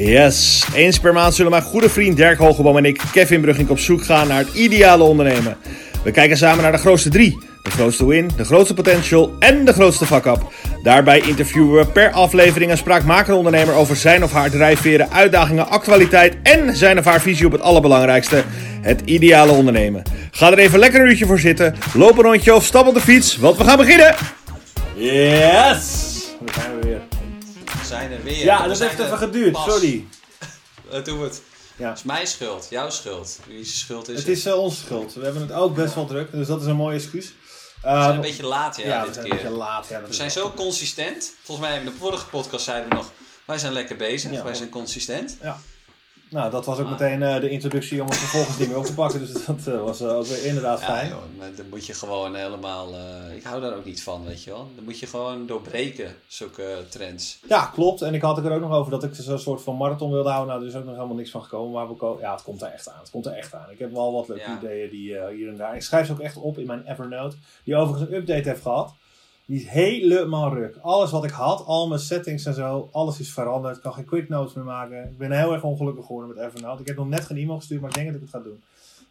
Yes, eens per maand zullen mijn goede vriend Dirk Hogeboom en ik, Kevin Brugging, op zoek gaan naar het ideale ondernemen. We kijken samen naar de grootste drie. De grootste win, de grootste potential en de grootste fuck-up. Daarbij interviewen we per aflevering een spraakmakende ondernemer over zijn of haar drijfveren, uitdagingen, actualiteit en zijn of haar visie op het allerbelangrijkste, het ideale ondernemen. Ga er even lekker een uurtje voor zitten, loop een rondje of stap op de fiets, want we gaan beginnen! Yes! Zijn er weer. Ja, We dat heeft er even geduurd, pas. sorry. Eh, doe het. Ja. Het is mijn schuld, jouw schuld. Wie schuld is Het het? is eh, onze schuld. We hebben het ook best wel druk, dus dat is een mooi excuus. We Uh, zijn een beetje laat, ja, ja, we dit keer. een beetje laat. Ja, dat We is zijn zo consistent. Volgens mij in de vorige podcast zeiden we nog, wij zijn lekker bezig, Ja. wij zijn consistent. Nou, dat was ook Ah. meteen eh, de introductie om het vervolgens niet meer op te pakken. Dus dat eh, was eh, ook weer inderdaad Ja, fijn. joh, dan moet je gewoon helemaal, ik hou daar ook niet van, weet je wel. Dan moet je gewoon doorbreken, zulke trends. Ja, klopt. En ik had het er ook nog over dat ik zo'n soort van marathon wilde houden. Nou, er is ook nog helemaal niks van gekomen. Maar we ja, het komt er echt aan. Het komt er echt aan. Ik heb wel wat leuke Ja. ideeën die hier en daar. Ik schrijf ze ook echt op in mijn Evernote. Die overigens een update heeft gehad. Die is helemaal ruk. Alles wat ik had, al mijn settings en zo, alles is veranderd. Ik kan geen quick notes meer maken. Ik ben heel erg ongelukkig geworden met Evernote. Ik heb nog net geen e-mail gestuurd, maar ik denk dat ik het ga doen.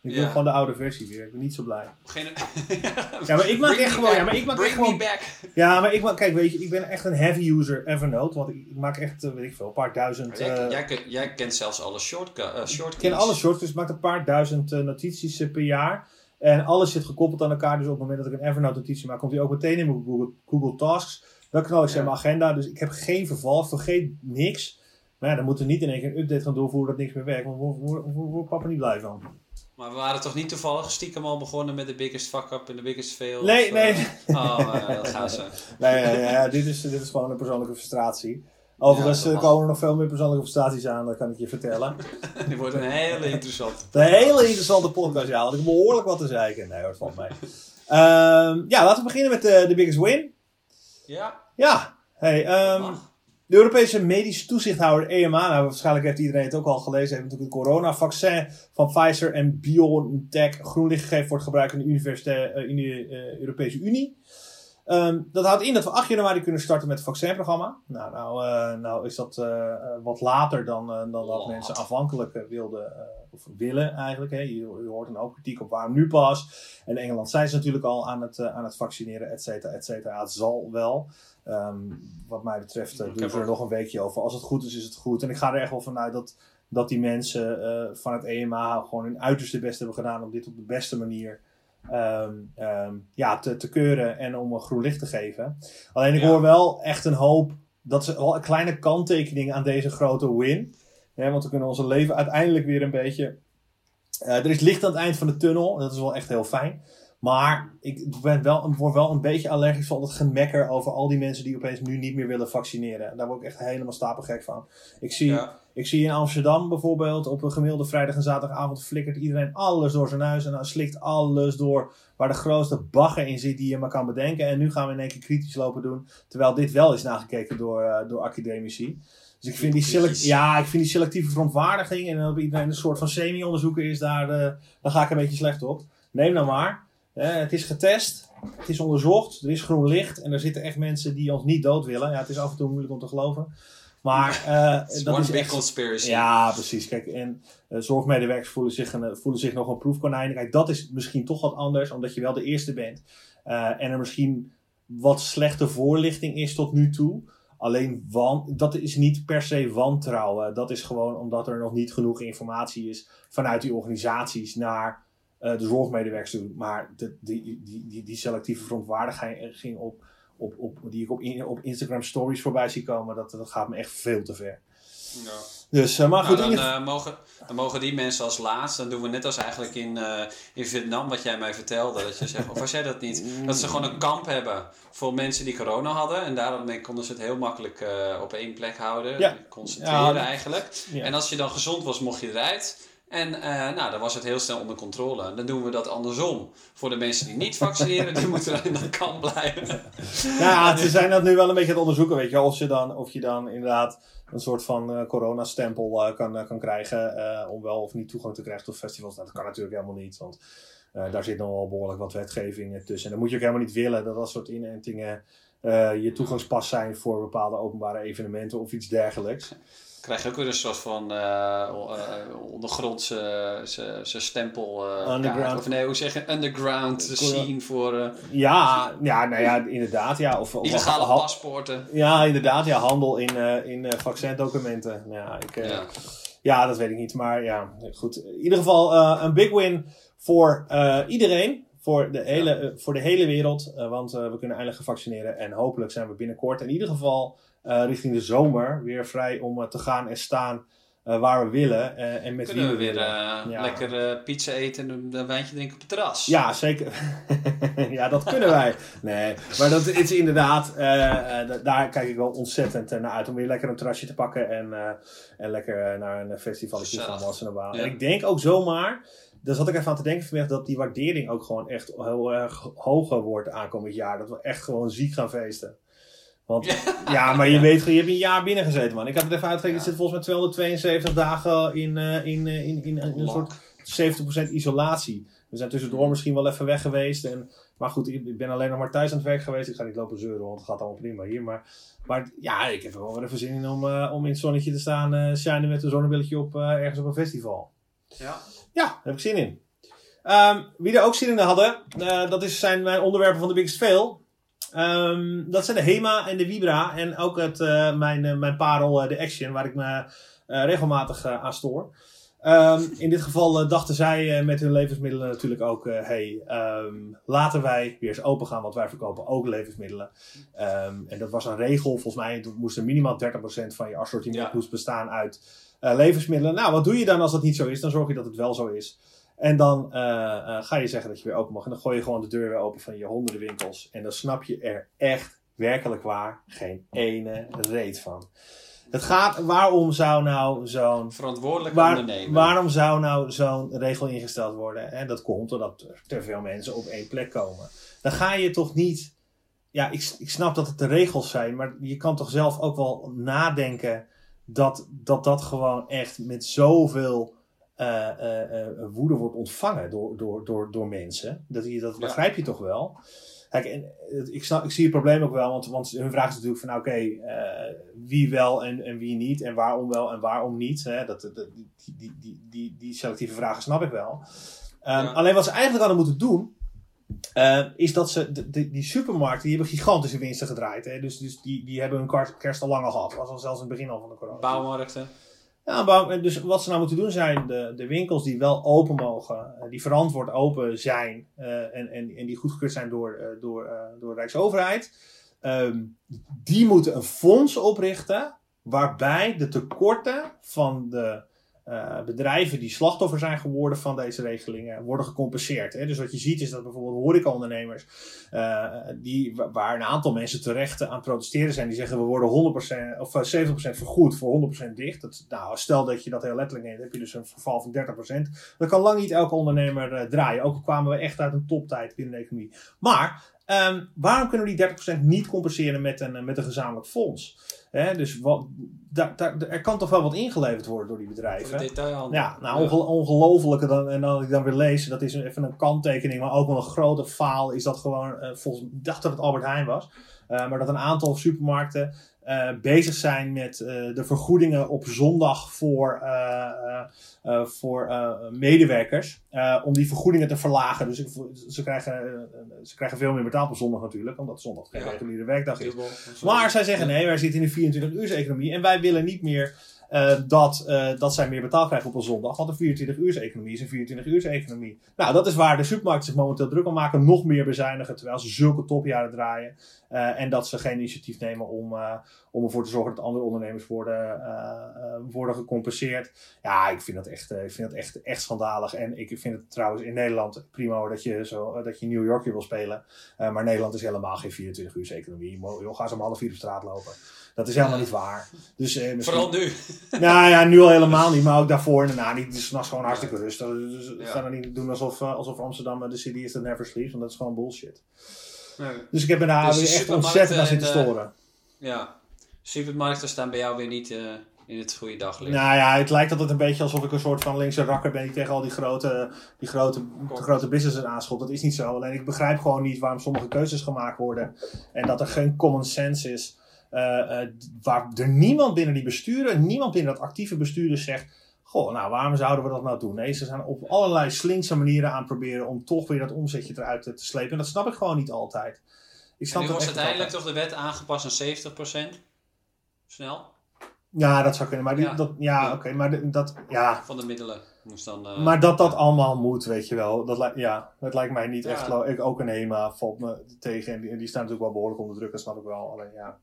Ik wil Ja. gewoon de oude versie weer. Ik ben niet zo blij. Geen... Ja, maar ik maak Bring echt gewoon. Ja, maar ik maak Bring echt gewoon back. ja, maar ik, maak- kijk, weet je, ik ben echt een heavy user Evernote. Want ik, maak echt, eh, weet ik veel, een paar duizend. Jij, eh, jij, kent- jij kent zelfs alle shortcut, eh, ik ken alle shorts, dus ik maak een paar duizend notities per jaar. En alles zit gekoppeld aan elkaar. Dus op het moment dat ik een Evernote notitie maak, komt die ook meteen in mijn Google, Google Tasks. Dan knal ik ze in Ja. mijn agenda. Dus ik heb geen verval, vergeet niks. Maar ja, dan moeten we niet in één keer een update gaan doorvoeren dat niks meer werkt. Want daar word- word word papa niet blij van. Maar we waren toch niet toevallig stiekem al begonnen met de biggest fuck up en de biggest fail? Nee, Of, nee. eh, Oh, eh, dat gaan ze. Nee, ja, ja, dit, is, dit is gewoon een persoonlijke frustratie. Overigens Ja, eh, komen er nog veel meer persoonlijke frustraties aan, dat kan ik je vertellen. Die wordt een hele interessante. Een hele interessante podcast, ja. Had ik behoorlijk wat te zeiken. Nee, hoor, valt mee. Ehm, ja, laten we beginnen met de, de biggest win. Ja, Ja, hey, ehm, de Europese medisch toezichthouder EMA, nou, waarschijnlijk heeft iedereen het ook al gelezen, heeft natuurlijk het coronavaccin van Pfizer en BioNTech groen licht gegeven voor het gebruik in de, eh, in de eh, Europese Unie. Ehm, dat houdt in dat we 8 januari kunnen starten met het vaccinprogramma. Nou, nou, eh, nou is dat eh, eh, wat later dan, dan dat mensen aanvankelijk wilden, of willen eigenlijk. Hè. Je, je hoort een hoop kritiek op waarom nu pas. En in Engeland zijn ze natuurlijk al aan het, aan het vaccineren, et cetera, et cetera. Het zal wel. Ehm, wat mij betreft doen ze er nog een weekje over. Als het goed is, is het goed. En ik ga er echt wel vanuit dat, dat die mensen van het EMA gewoon hun uiterste best hebben gedaan om dit op de beste manier ehm, ehm, ja, te, te keuren en om een groen licht te geven. Alleen ik Ja. hoor wel echt een hoop dat ze wel een kleine kanttekening aan deze grote win. Want we kunnen onze leven uiteindelijk weer een beetje. eh, er is licht aan het eind van de tunnel. Dat is wel echt heel fijn. Maar ik ben wel, word wel een beetje allergisch van het gemekker over al die mensen die opeens nu niet meer willen vaccineren. Daar word ik echt helemaal stapelgek van. Ik zie, Ja. ik zie in Amsterdam bijvoorbeeld op een gemiddelde vrijdag en zaterdagavond flikkert iedereen alles door zijn huis en dan slikt alles door waar de grootste bagger in zit die je maar kan bedenken. En nu gaan we in één keer kritisch lopen doen, terwijl dit wel is nagekeken door, eh, door academici. Dus ik vind, die select, ja, ik vind die selectieve verontwaardiging en dat iedereen een soort van semi-onderzoeker is, daar, eh, daar ga ik een beetje slecht op. Neem nou maar. Eh, het is getest, het is onderzocht, er is groen licht en er zitten echt mensen die ons niet dood willen. Ja, het is af en toe moeilijk om te geloven. Maar eh, It's dat is echt, conspiracy. ja, precies. Kijk, en eh, zorgmedewerkers voelen zich, een, voelen zich nog een proefkonijn. Kijk, dat is misschien toch wat anders, omdat je wel de eerste bent. Eh, en er misschien wat slechte voorlichting is tot nu toe. Alleen, wan, dat is niet per se wantrouwen. Dat is gewoon omdat er nog niet genoeg informatie is vanuit die organisaties naar eh, de zorgmedewerkers toe. Maar de, die, die, die, die selectieve verontwaardiging op, op, op, die ik op, in- op Instagram stories voorbij zie komen, dat, dat gaat me echt veel te ver. Ja. Dus, eh, maar Nou, goed, dan, eh, mogen, dan mogen die mensen als laatst, dan doen we net als eigenlijk in, eh, in Vietnam, wat jij mij vertelde. Dat je zegt, of was jij dat niet? Dat ze gewoon een kamp hebben voor mensen die corona hadden. En daarmee konden ze het heel makkelijk eh, op één plek houden. Ja. Concentreren Ja, eigenlijk. En als je dan gezond was, mocht je eruit. En eh, nou, dan was het heel snel onder controle. En dan doen we dat andersom. Voor de mensen die niet vaccineren, die moeten dan in kamp blijven. Ja, ze zijn dat nu wel een beetje aan het onderzoeken, weet je. Of je dan, of je dan inderdaad een soort van eh coronastempel eh, kan, kan krijgen. om wel of niet toegang te krijgen tot festivals. Nou, dat kan natuurlijk helemaal niet, want daar zit nog wel behoorlijk wat wetgeving tussen. En dan moet je ook helemaal niet willen dat dat soort inentingen je toegangspas zijn voor bepaalde openbare evenementen of iets dergelijks. Krijg je ook weer een soort van uh, uh, ondergrondse zijn stempel. Uh, Underground. Of nee, hoe zeg je? Underground scene voor. ja, ja, nou ja, inderdaad. Ja, of, illegale of, paspoorten. Ja, inderdaad. Ja, handel in, in vaccindocumenten. Ja, ik, ja. ja. dat weet ik niet. Maar ja, goed. In ieder geval een big win voor iedereen voor de hele, voor de hele wereld. want we kunnen eindelijk gaan vaccineren. En hopelijk zijn we binnenkort in ieder geval richting de zomer weer vrij om uh, te gaan en staan uh, waar we willen. en met Kunnen wie we, we weer ja. lekker pizza eten en een wijntje drinken op het terras? Ja, zeker. ja, dat kunnen wij. Nee, maar dat is inderdaad, daar kijk ik wel ontzettend naar uit. Om weer lekker een terrasje te pakken en, en lekker naar een festival te gaan wassen ja. En ik denk ook zomaar daar zat ik even aan te denken vanmiddag dat die waardering ook gewoon echt heel erg hoger wordt aankomend jaar. Dat we echt gewoon ziek gaan feesten. Want ja, maar je weet, je hebt een jaar binnen gezeten, man. Ik had het even uitgerekend, ja. zit volgens mij 272 dagen in, uh, in, in, in, in, een soort 70% isolatie. We zijn tussendoor misschien wel even weg geweest. En, maar goed, ik ben alleen nog maar thuis aan het werk geweest. Ik ga niet lopen zeuren, want het gaat allemaal prima hier. Maar, maar ja, ik heb er wel weer even zin in om, uh, om in het zonnetje te staan, uh, shinen met een zonnebilletje op ergens op een festival. Ja. Ja, daar heb ik zin in. Um, wie er ook zin in hadden, dat is, zijn mijn onderwerpen van de Biggest Fail. Um, dat zijn de HEMA en de Vibra. En ook het, uh, mijn, uh, mijn parel, uh, de Action, waar ik me regelmatig aan stoor. Um, in dit geval dachten zij met hun levensmiddelen natuurlijk ook: hey, um, laten wij weer eens open gaan, want wij verkopen ook levensmiddelen. en dat was een regel, volgens mij moest er minimaal 30% van je assortiment ja. bestaan uit levensmiddelen. Nou, wat doe je dan als dat niet zo is? Dan zorg je dat het wel zo is. En dan uh, uh, ga je zeggen dat je weer open mag. En dan gooi je gewoon de deur weer open van je honderden winkels. En dan snap je er echt werkelijk waar geen ene reet van. Het gaat, waarom zou nou zo'n... Verantwoordelijk waar, ondernemen. Waarom zou nou zo'n regel ingesteld worden? En dat komt doordat er te veel mensen op één plek komen. Dan ga je toch niet... Ja, ik, ik snap dat het de regels zijn, maar je kan toch zelf ook wel nadenken dat dat, dat gewoon echt met zoveel uh, woede wordt ontvangen door, door, door, door mensen. Dat, je, dat begrijp je toch wel. Kijk, en, ik, snap, ik zie het probleem ook wel, want, want hun vraag is natuurlijk van, oké, okay, wie wel en, en wie niet, en waarom wel en waarom niet. Hè? Dat, dat, die, die, die, die, die selectieve vragen snap ik wel. Um, ja. Alleen wat ze eigenlijk hadden moeten doen, uh, is dat ze, de, de, die supermarkten, die hebben gigantische winsten gedraaid. Hè? Dus, dus die, die hebben hun kerst al lang al gehad. Dat was al zelfs in het begin al van de corona. Bouwmarkten. Dus wat ze nou moeten doen zijn de, de winkels die wel open mogen, eh, die verantwoord open zijn uh, en, en, en die goedgekeurd zijn door, uh, door, door de Rijksoverheid, um, die moeten een fonds oprichten waarbij de tekorten van de uh, bedrijven die slachtoffer zijn geworden van deze regelingen worden gecompenseerd. Hè? Dus wat je ziet is dat bijvoorbeeld horecaondernemers, uh, die, waar een aantal mensen terecht aan protesteren zijn, die zeggen we worden 100% of 70% eh, vergoed voor 100% dicht. Dat, nou, stel dat je dat heel letterlijk neemt, heb je dus een verval van 30%. Dat kan lang niet elke ondernemer draaien. Ook al kwamen we echt uit een toptijd binnen de economie. Maar um, waarom kunnen we die 30% niet compenseren met een, met een gezamenlijk fonds? Dus wat, daar, daar, er kan toch wel wat ingeleverd worden door die bedrijven. Ja, nou ongelofelijke dan, en dan ik dan weer lees, dat is even een kanttekening, maar ook wel een grote faal, is dat gewoon, uh, volgens, ik dacht dat het Albert Heijn was, uh, maar dat een aantal supermarkten uh, bezig zijn met uh, de vergoedingen op zondag voor, uh, voor medewerkers. om die vergoedingen te verlagen. Dus ze, krijgen, ze krijgen veel meer betaald op zondag natuurlijk, omdat zondag geen reguliere werkdag is. Maar zij zeggen nee, wij zitten in een 24 uur economie en wij willen niet meer uh, dat, uh, dat zij meer betaald krijgen op een zondag. Want een 24-uurs-economie is een 24-uurs-economie. Nou, dat is waar de supermarkten zich momenteel druk om maken. Nog meer bezuinigen, terwijl ze zulke topjaren draaien. Uh, en dat ze geen initiatief nemen om, om ervoor te zorgen dat andere ondernemers worden, worden gecompenseerd. Ja, ik vind dat, echt, ik vind dat echt, echt schandalig. En ik vind het trouwens in Nederland prima dat je, zo, dat je New Yorkje wil spelen. maar Nederland is helemaal geen 24-uurs-economie. Joh, ga ze om half vier op straat lopen. Dat is helemaal niet waar. Dus, eh, misschien... Vooral nu. nou ja, nu al helemaal niet, maar ook daarvoor en daarna niet. Het is s'nachts gewoon hartstikke rustig. Dus we gaan er niet doen alsof, alsof Amsterdam de city is that never sleeps, want dat is gewoon bullshit. Nee. Dus ik heb me daar dus echt ontzettend aan zitten storen. Ja, supermarkten staan bij jou weer niet uh, in het goede daglicht. Nou ja, het lijkt altijd een beetje alsof ik een soort van linkse rakker ben die tegen al die grote, die grote, grote businesses aanschot. Dat is niet zo. Alleen ik begrijp gewoon niet waarom sommige keuzes gemaakt worden en dat er geen common sense is eh, eh, waar er niemand binnen die besturen, niemand binnen dat actieve besturen zegt. Goh, nou waarom zouden we dat nou doen? Nee, ze zijn op allerlei slinkse manieren aan het proberen om toch weer dat omzetje eruit te, te slepen. En dat snap ik gewoon niet altijd. Ik En snap nu was echt niet uiteindelijk toch de wet aangepast aan 70%? Snel? Ja, dat zou kunnen. Maar, die- Ja. dat, ja, Ja. oké, maar de- dat, ja, Van de middelen moest dan... eh, Maar dat dat allemaal moet, weet je wel. Dat, ja, dat lijkt mij niet echt. Ik, ook een HEMA valt me tegen. En die, die staan natuurlijk wel behoorlijk onder druk, dat snap ik wel. Alleen ja.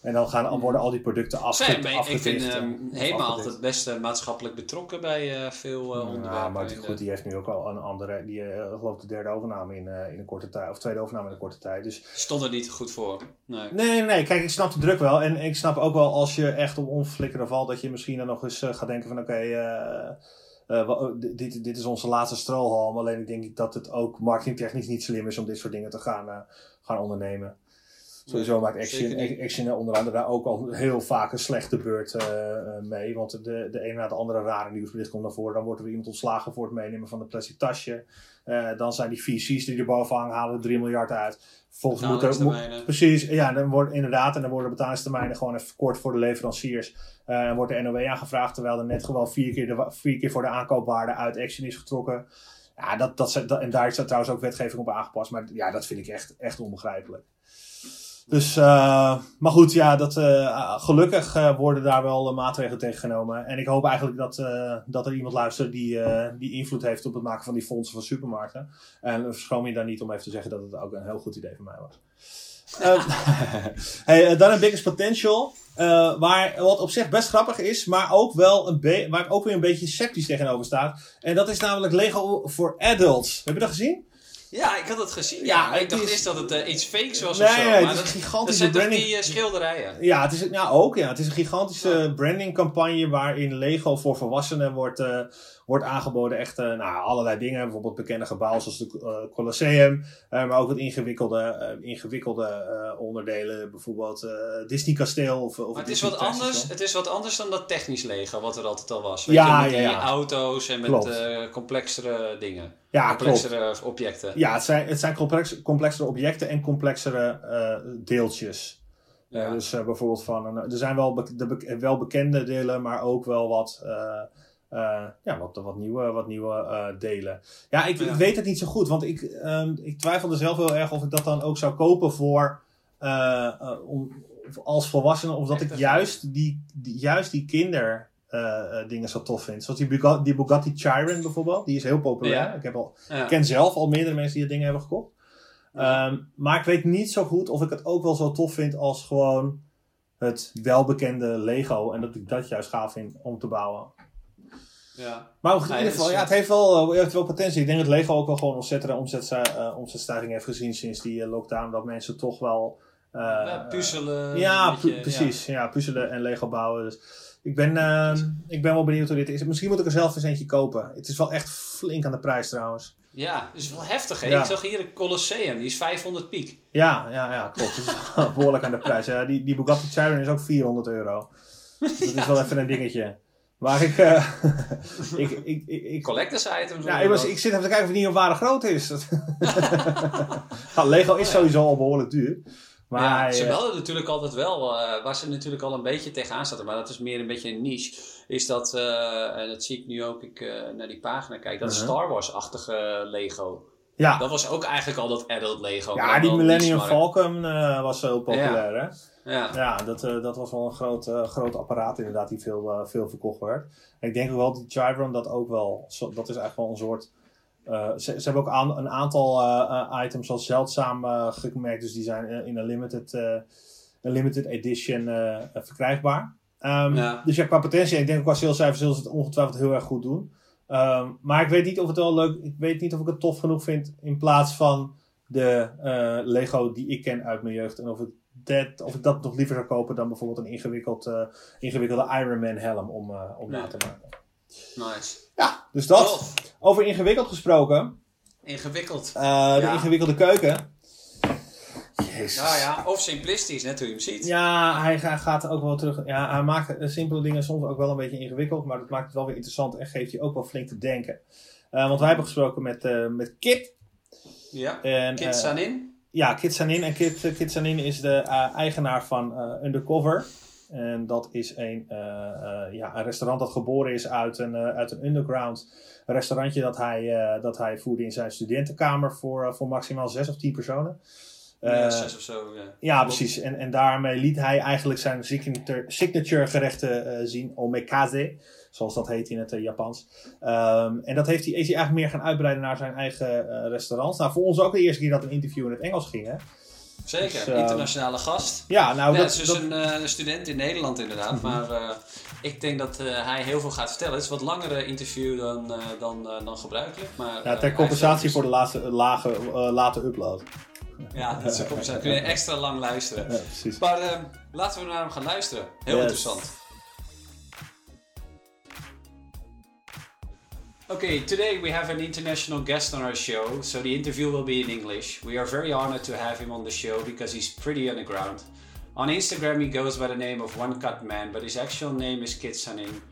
En dan gaan, worden al die producten afge, Zijn, maar ik vind afgedicht ehm Hema altijd best eh, maatschappelijk betrokken bij eh, veel eh, onderwerpen. Ja, maar het- de- goed, die heeft nu ook al een andere, die eh, geloof ik de derde overname in, eh, in een korte tijd, of tweede overname in een korte tijd. Dus stond er niet goed voor. Nee. Nee, nee, nee. Kijk, ik snap de druk wel. En ik snap ook wel als je echt op onverflikkeren valt, dat je misschien dan nog eens gaat denken van oké, eh, eh, oh, dit- dit, is onze laatste strohalm. Alleen ik denk dat het ook marketingtechnisch niet slim is om dit soort dingen te gaan, eh, gaan ondernemen. Sowieso maakt Action. Action onder andere daar ook al heel vaak een slechte beurt eh, eh, mee. Want de, de ene na de andere rare nieuwsbericht komt naar voren. Dan wordt er iemand ontslagen voor het meenemen van een plastic tasje. Eh, dan zijn die VC's die erboven hangen, halen er 3 miljard uit. Volgens moet er, moet, Betalingstermijnen. Precies, ja, dan wordt inderdaad, en dan worden betalingstermijnen gewoon even kort voor de leveranciers. En wordt de NOW aangevraagd, terwijl er net gewoon vier keer, de, vier keer voor de aankoopwaarde uit Action is getrokken. Ja, dat, dat, en daar is trouwens ook wetgeving op aangepast, maar ja, dat vind ik echt, echt onbegrijpelijk. Dus, eh, maar goed, ja, dat, eh, gelukkig eh, worden daar wel maatregelen tegen genomen. En ik hoop eigenlijk dat, dat er iemand luistert die, die invloed heeft op het maken van die fondsen van supermarkten. En verschoon me daar niet om even te zeggen dat het ook een heel goed idee van mij was. Hey, dan een Biggest Potential. waar, wat op zich best grappig is, maar ook wel een waar ik ook weer een beetje sceptisch tegenover sta. En dat is namelijk Lego for Adults. Heb je dat gezien? Ja, ik had het gezien. Ja, Ja, ik dacht is- eerst dat het eh, iets fakes was Nee, of zo. nee, maar het is een gigantische branding. die eh, schilderijen? Ja, het is, ja, ook. Ja. Het is een gigantische brandingcampagne waarin Lego voor volwassenen wordt, eh, wordt aangeboden. Echt eh, nou, allerlei dingen. Bijvoorbeeld bekende gebouwen zoals de eh, Colosseum. eh, maar ook wat ingewikkelde, ingewikkelde onderdelen. Bijvoorbeeld Disney Kasteel. Of, of Maar het is, wat anders, het is wat anders dan dat technisch Lego, wat er altijd al was. Ja, je, met ja, die ja. auto's en met complexere dingen. Ja, klopt. complexere objecten. Ja, het zijn, het zijn complex, complexere objecten en complexere deeltjes. Ja. Dus bijvoorbeeld van, een, er zijn wel, be- de wel bekende delen, maar ook wel wat, eh, ja, wat, wat nieuwe, wat nieuwe eh, delen. Ja ik, Ja. weet het niet zo goed, want ik, ehm, ik twijfelde zelf heel erg of ik dat dan ook zou kopen voor, eh, om, als volwassene, of dat ik juist die, die, juist die kinder... dingen zo tof vind. Zoals die Bugatti, die Bugatti Chiron bijvoorbeeld. Die is heel populair. Ja. Ik heb al Ja. ik ken zelf al meerdere mensen die dat ding hebben gekocht. Ehm, maar ik weet niet zo goed of ik het ook wel zo tof vind als gewoon het welbekende Lego. En dat ik dat juist gaaf vind om te bouwen. Ja. Maar in ieder geval, ja, het heeft wel, eh, heeft wel potentie. Ik denk dat Lego ook wel gewoon ontzettende omzet, eh, omzetstijging heeft gezien sinds die eh, lockdown. Dat mensen toch wel... eh, Ja, puzzelen. ja, een beetje, pu- precies. Ja. puzzelen en Lego bouwen. Dus ik ben, ehm, ik ben wel benieuwd hoe dit is. Misschien moet ik er zelf eens eentje kopen. Het is wel echt flink aan de prijs trouwens. Ja, dat is wel heftig hè. Ja. Ik zag hier een Colosseum, die is 500 piek. Ja, ja, ja, klopt. Het is wel behoorlijk aan de prijs. Ja, die, die Bugatti Chiron is ook 400 euro. Dus dat is wel even een dingetje. Maar ik, eh, ik, ik, ik, ik, Collectors items. ja, hoor ik, was, ik zit even te kijken of die niet op ware groot is. ja, Lego is sowieso al behoorlijk duur. Maar ja, ze melden natuurlijk altijd wel, eh, waar ze natuurlijk al een beetje tegenaan zaten, maar dat is meer een beetje een niche, is dat, eh, en dat zie ik nu ook, ik naar die pagina kijk, dat Mhm. Star Wars-achtige Lego. ja, Dat was ook eigenlijk al dat adult Lego. ja, die Millennium. Falcon was heel populair, hè? Ja. Ja, dat, eh, dat was wel een groot, eh, groot apparaat inderdaad die veel, eh, veel verkocht werd. En ik denk ook wel die Chiron dat ook wel, zo- dat is eigenlijk wel een soort... ze, ze hebben ook aan, een aantal items als zeldzaam gemerkt, dus die zijn in een limited, een limited edition verkrijgbaar. Ja. Dus ja, qua potentie, ik denk ook qua salescijfers zullen ze het ongetwijfeld heel erg goed doen. Ehm, maar ik weet niet of het wel leuk, ik weet niet of ik het tof genoeg vind in plaats van de Lego die ik ken uit mijn jeugd. En of, het dat, of ik dat nog liever zou kopen dan bijvoorbeeld een ingewikkeld, eh, ingewikkelde Iron Man helm om, eh, om na te maken. Nice. Ja, dus dat. Tof. Over ingewikkeld gesproken. Ingewikkeld. eh, de ingewikkelde keuken. Jezus. Ja, ja. Of simplistisch, net hoe je hem ziet. Ja, hij ga- gaat ook wel terug. Ja, hij maakt de simpele dingen soms ook wel een beetje ingewikkeld, maar dat maakt het wel weer interessant en geeft je ook wel flink te denken. Want wij hebben gesproken met, met Kit. Ja. En, Kit Sanin. Ja, Kitsanin. En Kit, Kitsanin is de uh, eigenaar van uh, Undercover. En dat is een, uh, ja, een restaurant dat geboren is uit een, uit een underground restaurantje dat hij, dat hij voerde in zijn studentenkamer voor, voor maximaal zes of tien personen. Ja, zes of zo. Ja, ja precies. En, en daarmee liet hij eigenlijk zijn signature, signature gerechten zien, omekaze zoals dat heet in het Japans. Um, en dat heeft hij, is hij eigenlijk meer gaan uitbreiden naar zijn eigen uh, restaurants. Nou, voor ons ook de eerste keer dat een interview in het Engels ging. Hè? Zeker, dus, uh, internationale gast. Ja, nou, ja, dat, is dus dat... een uh, student in Nederland inderdaad. Mm -hmm. Maar ik denk dat hij heel veel gaat vertellen. Het is een wat langere interview dan, dan, dan gebruikelijk. Maar, ja, ter compensatie voor de laatste, lage, late upload. Ja, dat is een compensatie. Kun je extra lang luisteren. Ja, precies. Maar ehm, laten we naar hem gaan luisteren. Heel yes. interessant. Okay, today we have an international guest on our show, so the interview will be in English. We are very honored to have him on the show because he's pretty underground. On Instagram, he goes by the name of One Cut Man, but his actual name is Kit Sanin.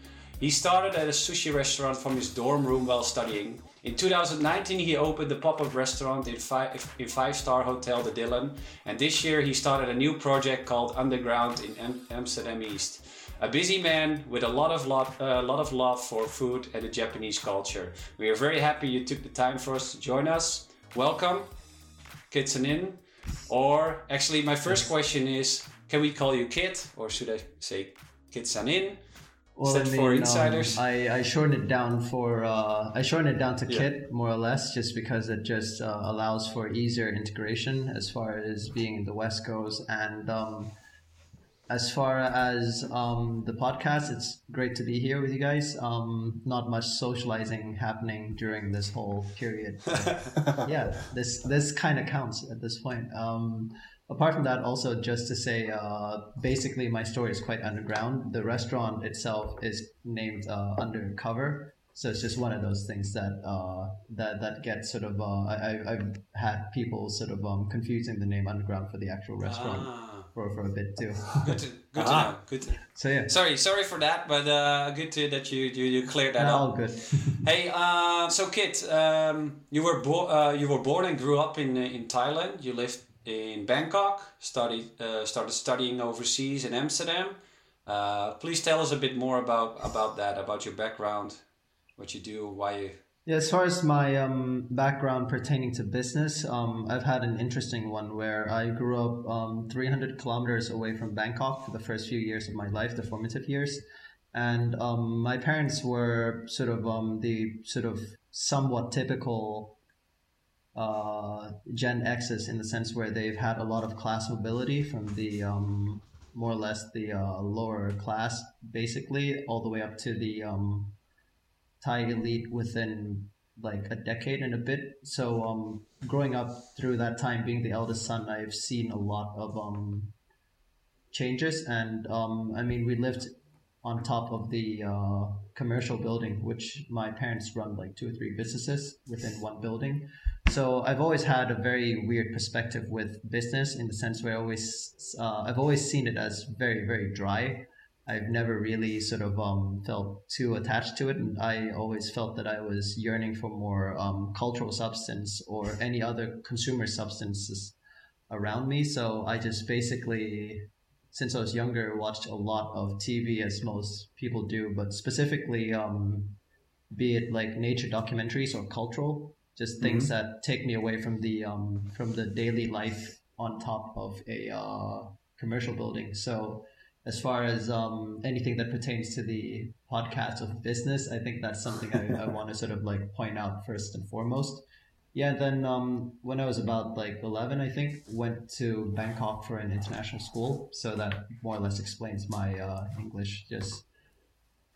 He started at a sushi restaurant from his dorm room while studying. In 2019, he opened the pop-up restaurant in five in five-star hotel The Dylan, and this year he started a new project called Underground in Am- Amsterdam East. A busy man with a lot of lot, uh, lot of love for food and the Japanese culture. We are very happy you took the time for us to join us. Welcome, Kitsanin. Or actually, my first question is: Can we call you Kit, or should I say Kitsanin? Well, I mean, for insiders? Um, I, I shortened it down for uh, I shortened it down to yeah. Kit more or less, just because it just uh, allows for easier integration as far as being in the West goes, and um, as far as um, the podcast, it's great to be here with you guys. Um, not much socializing happening during this whole period. yeah, this this kind of counts at this point. Um, apart from that, also just to say, uh, basically my story is quite underground. The restaurant itself is named uh, Undercover. So it's just one of those things that uh, that that gets sort of uh, I, I've had people sort of um, confusing the name Underground for the actual restaurant. Ah for, for a bit too. good to good to know. Good. To, so yeah. Sorry, sorry for that, but uh, good to that you you, you cleared that yeah, up. All good. hey, uh, so Kit, um, you were born uh, you were born and grew up in in Thailand. You lived in Bangkok. Studied uh, started studying overseas in Amsterdam. Uh, please tell us a bit more about about that, about your background, what you do, why you yeah, as far as my um, background pertaining to business, um, I've had an interesting one where I grew up um, 300 kilometers away from Bangkok for the first few years of my life, the formative years. And um, my parents were sort of um, the sort of somewhat typical uh, Gen X's in the sense where they've had a lot of class mobility from the um, more or less the uh, lower class, basically, all the way up to the Thai elite within like a decade and a bit. So um, growing up through that time, being the eldest son, I've seen a lot of um, changes. And um, I mean, we lived on top of the uh, commercial building, which my parents run like two or three businesses within one building. So I've always had a very weird perspective with business in the sense where I always uh, I've always seen it as very very dry. I've never really sort of um, felt too attached to it, and I always felt that I was yearning for more um, cultural substance or any other consumer substances around me. So I just basically, since I was younger, watched a lot of TV as most people do, but specifically, um, be it like nature documentaries or cultural, just things mm-hmm. that take me away from the um, from the daily life on top of a uh, commercial building. So as far as um, anything that pertains to the podcast of business, I think that's something I, I want to sort of like point out first and foremost. Yeah, then um, when I was about like 11, I think, went to Bangkok for an international school. So that more or less explains my uh, English. Just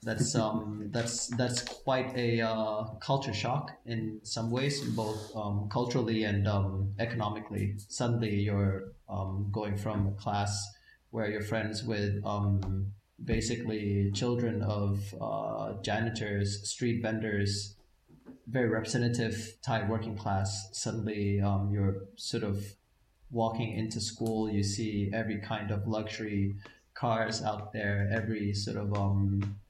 that's um that's that's quite a uh, culture shock in some ways, both um, culturally and um, economically. Suddenly, you're um, going from a class where you're friends with um, basically children of uh, janitors, street vendors, very representative Thai working class. Suddenly, um, you're sort of walking into school. You see every kind of luxury cars out there, every sort of um,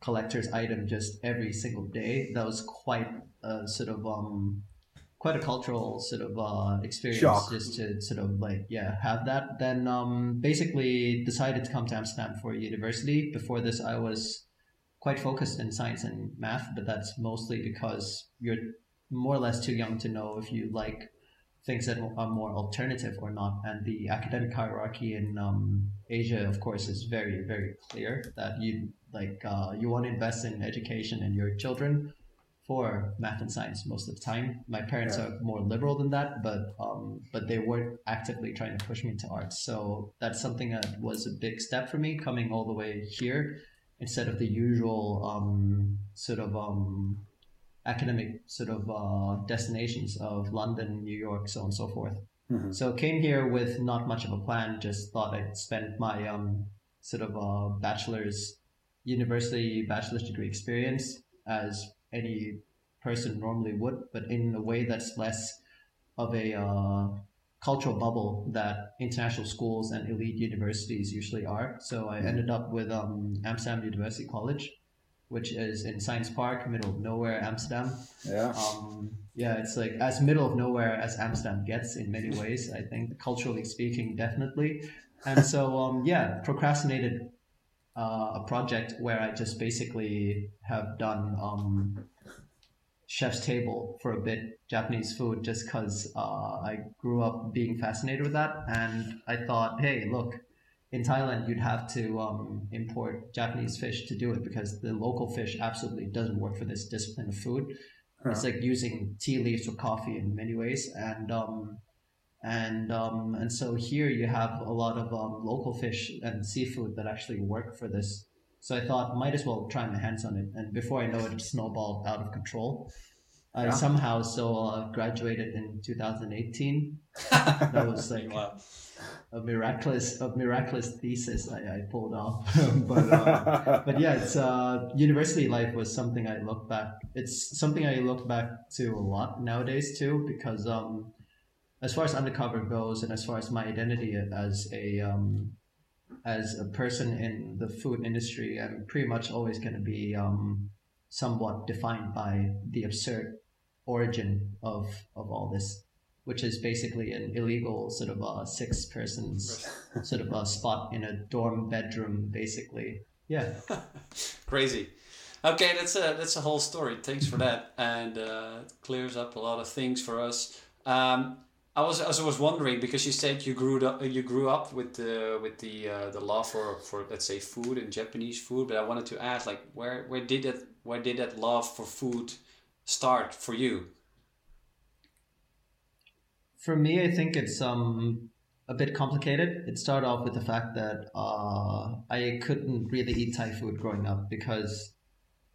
collector's item just every single day. That was quite a sort of um, quite a cultural sort of uh, experience Shock. just to sort of like yeah have that. Then um, basically decided to come to Amsterdam for university. Before this, I was quite focused in science and math, but that's mostly because you're more or less too young to know if you like things that are more alternative or not. And the academic hierarchy in um, Asia, of course, is very very clear that you like uh, you want to invest in education and your children for math and science most of the time. My parents Yeah. are more liberal than that, but um, but they weren't actively trying to push me into arts. So that's something that was a big step for me coming all the way here instead of the usual um, sort of um, academic sort of uh, destinations of London, New York, so on and so forth. Mhm. So came here with not much of a plan. Just thought I'd spend my um, sort of uh, bachelor's university bachelor's degree experience as any person normally would, but in a way that's less of a uh, cultural bubble that international schools and elite universities usually are. So I ended up with um, Amsterdam University College, which is in Science Park, middle of nowhere, Amsterdam. Yeah. Um, yeah, it's like as middle of nowhere as Amsterdam gets in many ways. I think culturally speaking, definitely. And so, um, yeah, procrastinated uh, a project where I just basically have done um, chef's table for a bit, Japanese food, just because uh, I grew up being fascinated with that, and I thought, hey, look. In Thailand, you'd have to um, import Japanese fish to do it because the local fish absolutely doesn't work for this discipline of food. It's like using tea leaves or coffee in many ways, and um, and um, and so here you have a lot of um, local fish and seafood that actually work for this. So I thought might as well try my hands on it, and before I know it, it snowballed out of control. I Yeah. somehow so uh, graduated in 2018. That was like Wow. a miraculous a miraculous thesis I, I pulled off, but. Uh, but yeah, it's uh, university life was something I look back. It's something I look back to a lot nowadays too, because um, as far as undercover goes, and as far as my identity as a um, as a person in the food industry, I'm pretty much always going to be um, somewhat defined by the absurd origin of of all this, which is basically an illegal sort of uh, six persons sort of a spot in a dorm bedroom, basically. Yeah. Crazy. Okay, that's a that's a whole story. Thanks for that, and uh, it clears up a lot of things for us. Um, I was as I was wondering because you said you grew up you grew up with the with the uh, the love for, for let's say food and Japanese food, but I wanted to ask like where where did that where did that love for food start for you? For me, I think it's um a bit complicated. It started off with the fact that uh, I couldn't really eat Thai food growing up because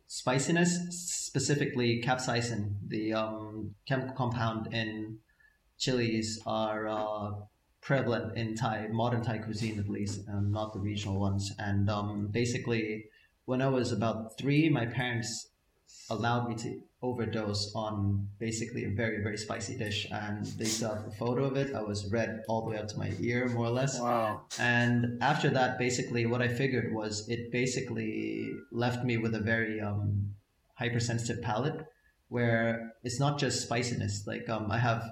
spiciness, specifically capsaicin, the um, chemical compound in chilies, are uh, prevalent in Thai modern Thai cuisine at least, um, not the regional ones. And um, basically, when I was about three, my parents allowed me to overdose on basically a very very spicy dish and they have a photo of it i was red all the way up to my ear more or less wow. and after that basically what i figured was it basically left me with a very um, hypersensitive palate where it's not just spiciness like um, i have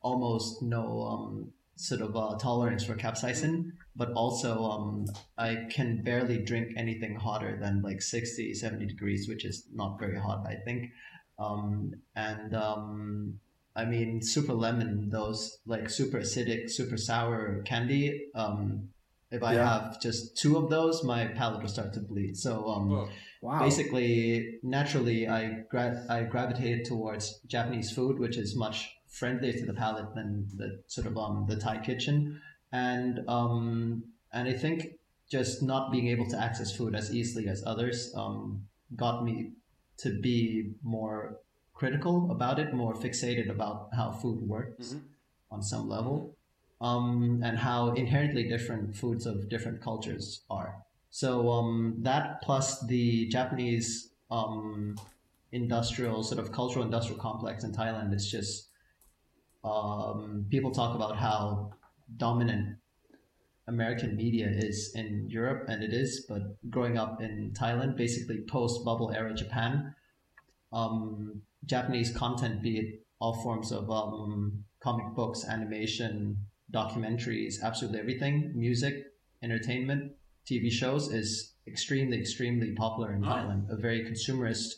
almost no um, sort of uh, tolerance for capsaicin but also um, i can barely drink anything hotter than like 60 70 degrees which is not very hot i think um, and um, i mean super lemon those like super acidic super sour candy um, if i Yeah. have just two of those my palate will start to bleed so um, Whoa. Wow. basically naturally I gra- I gravitated towards Japanese food, which is much friendlier to the palate than the sort of um the Thai kitchen, and um and I think just not being able to access food as easily as others um got me to be more critical about it, more fixated about how food works Mhm. on some level, um, and how inherently different foods of different cultures are. So um, that plus the Japanese um, industrial sort of cultural industrial complex in Thailand, is just um, people talk about how dominant American media is in Europe, and it is. But growing up in Thailand, basically post bubble era Japan, um, Japanese content, be it all forms of um, comic books, animation, documentaries, absolutely everything, music, entertainment, TV shows is extremely, extremely popular in. Thailand. A very consumerist,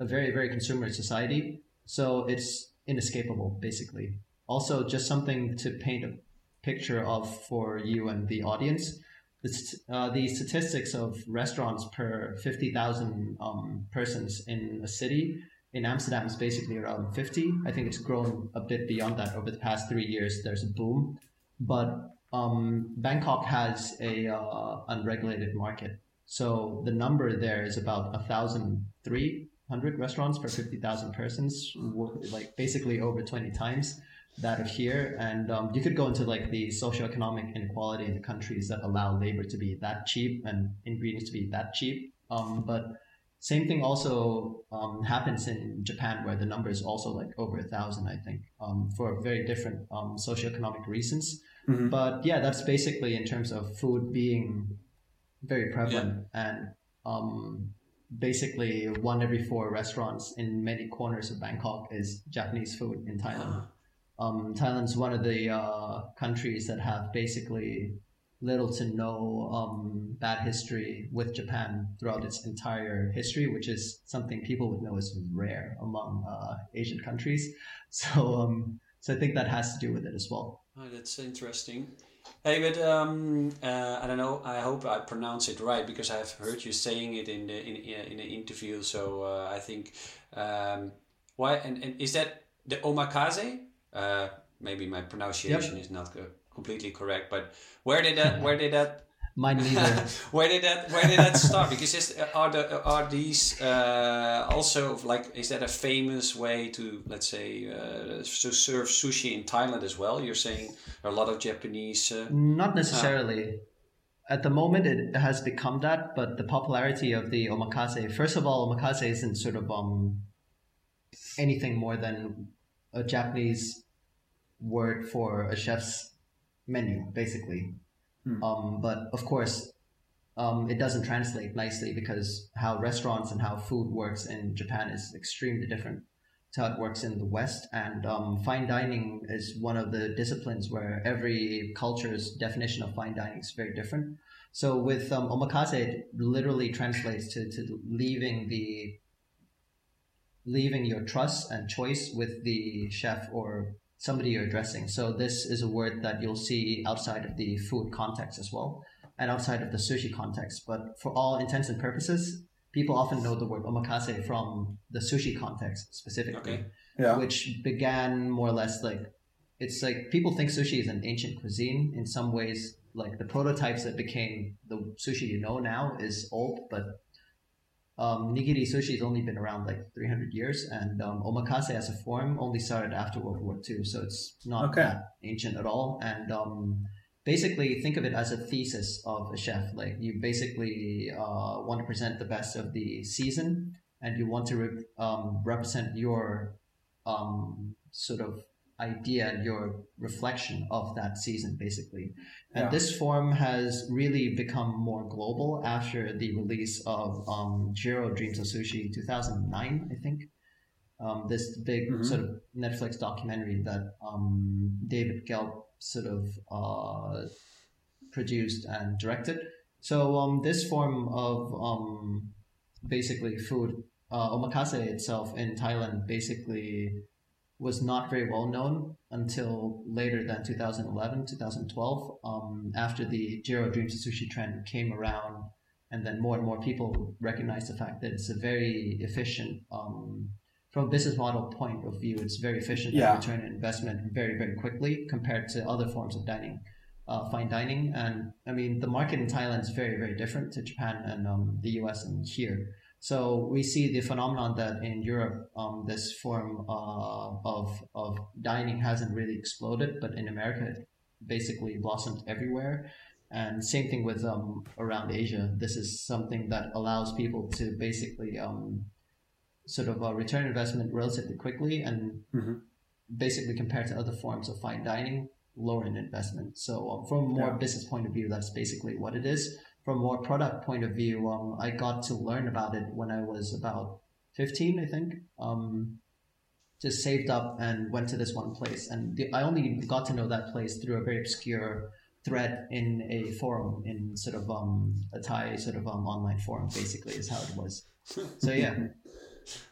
a very, very consumerist society. So it's inescapable, basically. Also, just something to paint a picture of for you and the audience. The, uh, the statistics of restaurants per 50,000 um, persons in a city in Amsterdam is basically around 50. I think it's grown a bit beyond that over the past three years. There's a boom. But um, Bangkok has a uh, unregulated market. So the number there is about 1,300 restaurants per 50,000 persons, like basically over 20 times that of here. And um, you could go into like the socioeconomic inequality in the countries that allow labor to be that cheap and ingredients to be that cheap. Um, but same thing also um, happens in Japan, where the number is also like over a thousand, I think, um, for very different um, socioeconomic reasons. Mhm. But yeah, that's basically in terms of food being very prevalent and um, basically one every four restaurants in many corners of Bangkok is Japanese food in Thailand. Um, Thailand's one of the uh, countries that have basically little to no um, bad history with Japan throughout its entire history, which is something people would know is rare among uh, Asian countries. So, um, so I think that has to do with it as well. Oh, that's interesting. Hey, but um, uh, I don't know. I hope I pronounce it right because I've heard you saying it in the in in an interview. So uh, I think um, why and, and is that the omakase? Uh, maybe my pronunciation is not co- completely correct, but where did that where did that Mine neither. where did that where did that start? Because is, are the are these uh, also like is that a famous way to let's say uh, to serve sushi in Thailand as well? You're saying a lot of Japanese. Uh, Not necessarily. At the moment, it has become that, but the popularity of the omakase. First of all, omakase isn't sort of um anything more than a Japanese word for a chef's menu, basically. Hmm. Um, but of course, um, it doesn't translate nicely because how restaurants and how food works in Japan is extremely different to how it works in the West. And um, fine dining is one of the disciplines where every culture's definition of fine dining is very different. So with um, omakase, it literally translates to, to leaving the leaving your trust and choice with the chef or somebody you're addressing. So this is a word that you'll see outside of the food context as well, and outside of the sushi context. But for all intents and purposes, people often know the word omakase from the sushi context specifically Okay. Yeah. which began more or less like it's like people think sushi is an ancient cuisine in some ways like the prototypes that became the sushi you know now is old but um, nigiri sushi has only been around like 300 years and um, omakase as a form only started after world war ii so it's not Okay. that ancient at all and um, basically think of it as a thesis of a chef like you basically uh, want to present the best of the season and you want to re- um, represent your um, sort of idea and your reflection of that season, basically. And Yeah. this form has really become more global after the release of um, Jiro Dreams of Sushi 2009, I think. Um, this big Mhm. sort of Netflix documentary that um, David Gelb sort of uh, produced and directed. So um, this form of um, basically food, uh, omakase itself in Thailand basically was not very well known until later than 2011, 2012, um, after the Jiro Dreams of Sushi trend came around, and then more and more people recognized the fact that it's a very efficient, um, from a business model point of view, it's very efficient Yeah. and return investment very, very quickly compared to other forms of dining, uh, fine dining. And I mean, the market in Thailand is very, very different to Japan and um, the US and here. So we see the phenomenon that in Europe, um, this form uh, of of dining hasn't really exploded, but in America, it basically blossomed everywhere. And same thing with um, around Asia. This is something that allows people to basically um, sort of uh, return investment relatively quickly, and Mhm. basically compared to other forms of fine dining, lower in investment. So um, from a more Yeah. business point of view, that's basically what it is from a more product point of view, um, I got to learn about it when I was about 15, I think. Um, just saved up and went to this one place. And the, I only got to know that place through a very obscure thread in a forum in sort of um, a Thai sort of um, online forum. Basically, is how it was. So yeah.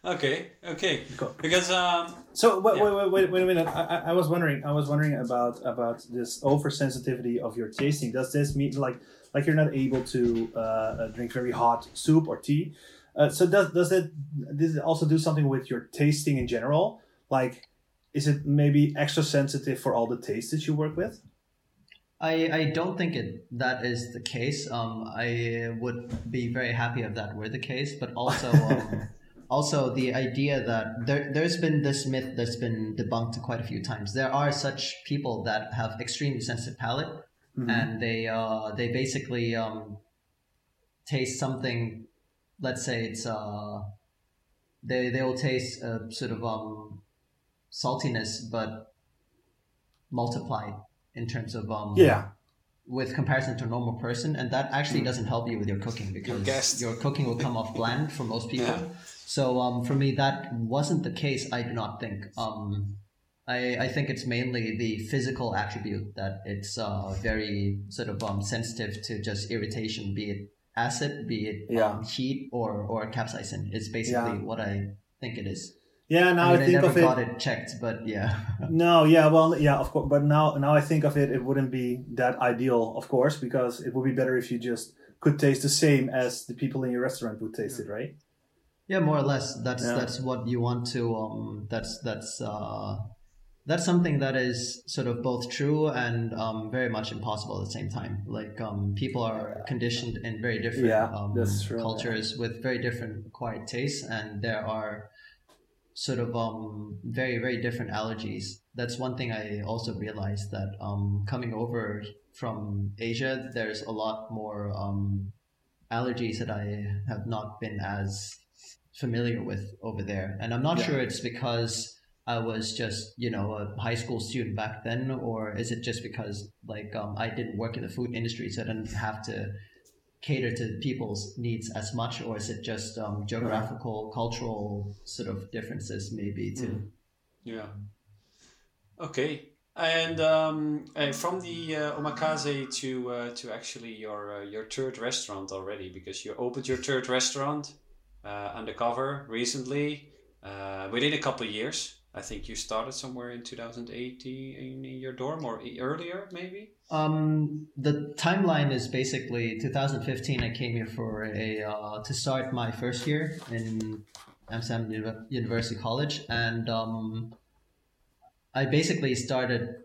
Okay, okay. Cool. Because um, So wait, Yeah. wait, wait, wait, wait a minute. I, I- I was wondering. I was wondering about about this oversensitivity of your tasting. Does this mean like like you're not able to uh, uh, drink very hot soup or tea? Uh, so does does it does it also do something with your tasting in general? Like, is it maybe extra sensitive for all the tastes that you work with? I, I don't think it that is the case. Um, I would be very happy if that were the case, but also um, also the idea that there there's been this myth that's been debunked quite a few times. There are such people that have extremely sensitive palate, and they uh, they basically um, taste something. Let's say it's uh, they they will taste a sort of um, saltiness, but multiplied in terms of um, Yeah. with comparison to a normal person, and that actually doesn't help you with your cooking because guessed. your cooking will come off bland for most people. Yeah. So um, for me, that wasn't the case. I do not think. Um, I, I think it's mainly the physical attribute that it's uh, very sort of um, sensitive to just irritation, be it acid, be it Yeah. um, heat or or capsaicin. Is basically Yeah. what I think it is. Yeah. Now I, mean, I I think never of it. got it checked, but yeah. No, yeah, well, yeah, of course. But now, now I think of it, it wouldn't be that ideal, of course, because it would be better if you just could taste the same as the people in your restaurant would taste it, right? Yeah, more or less. That's Yeah. that's what you want to. Um, that's that's uh, that's something that is sort of both true and um, very much impossible at the same time. Like um, people are conditioned in very different Yeah, um, true, cultures with very different acquired tastes, and there are sort of um, very very different allergies. That's one thing I also realized that um, coming over from Asia, there's a lot more um, allergies that I have not been as familiar with over there. And I'm not Yeah. sure it's because I was just, you know, a high school student back then, or is it just because like um, I didn't work in the food industry, so I didn't have to cater to people's needs as much, or is it just um, geographical, cultural sort of differences maybe too? Yeah. Okay. And um, uh, from the uh, omakase to uh, to actually your uh, your third restaurant already, because you opened your third restaurant uh, undercover recently, uh, within a couple of years. I think you started somewhere in 2018 in your dorm or earlier, maybe. Um, the timeline is basically 2015. I came here for a uh, to start my first year in Amsterdam Uni- University College, and um, I basically started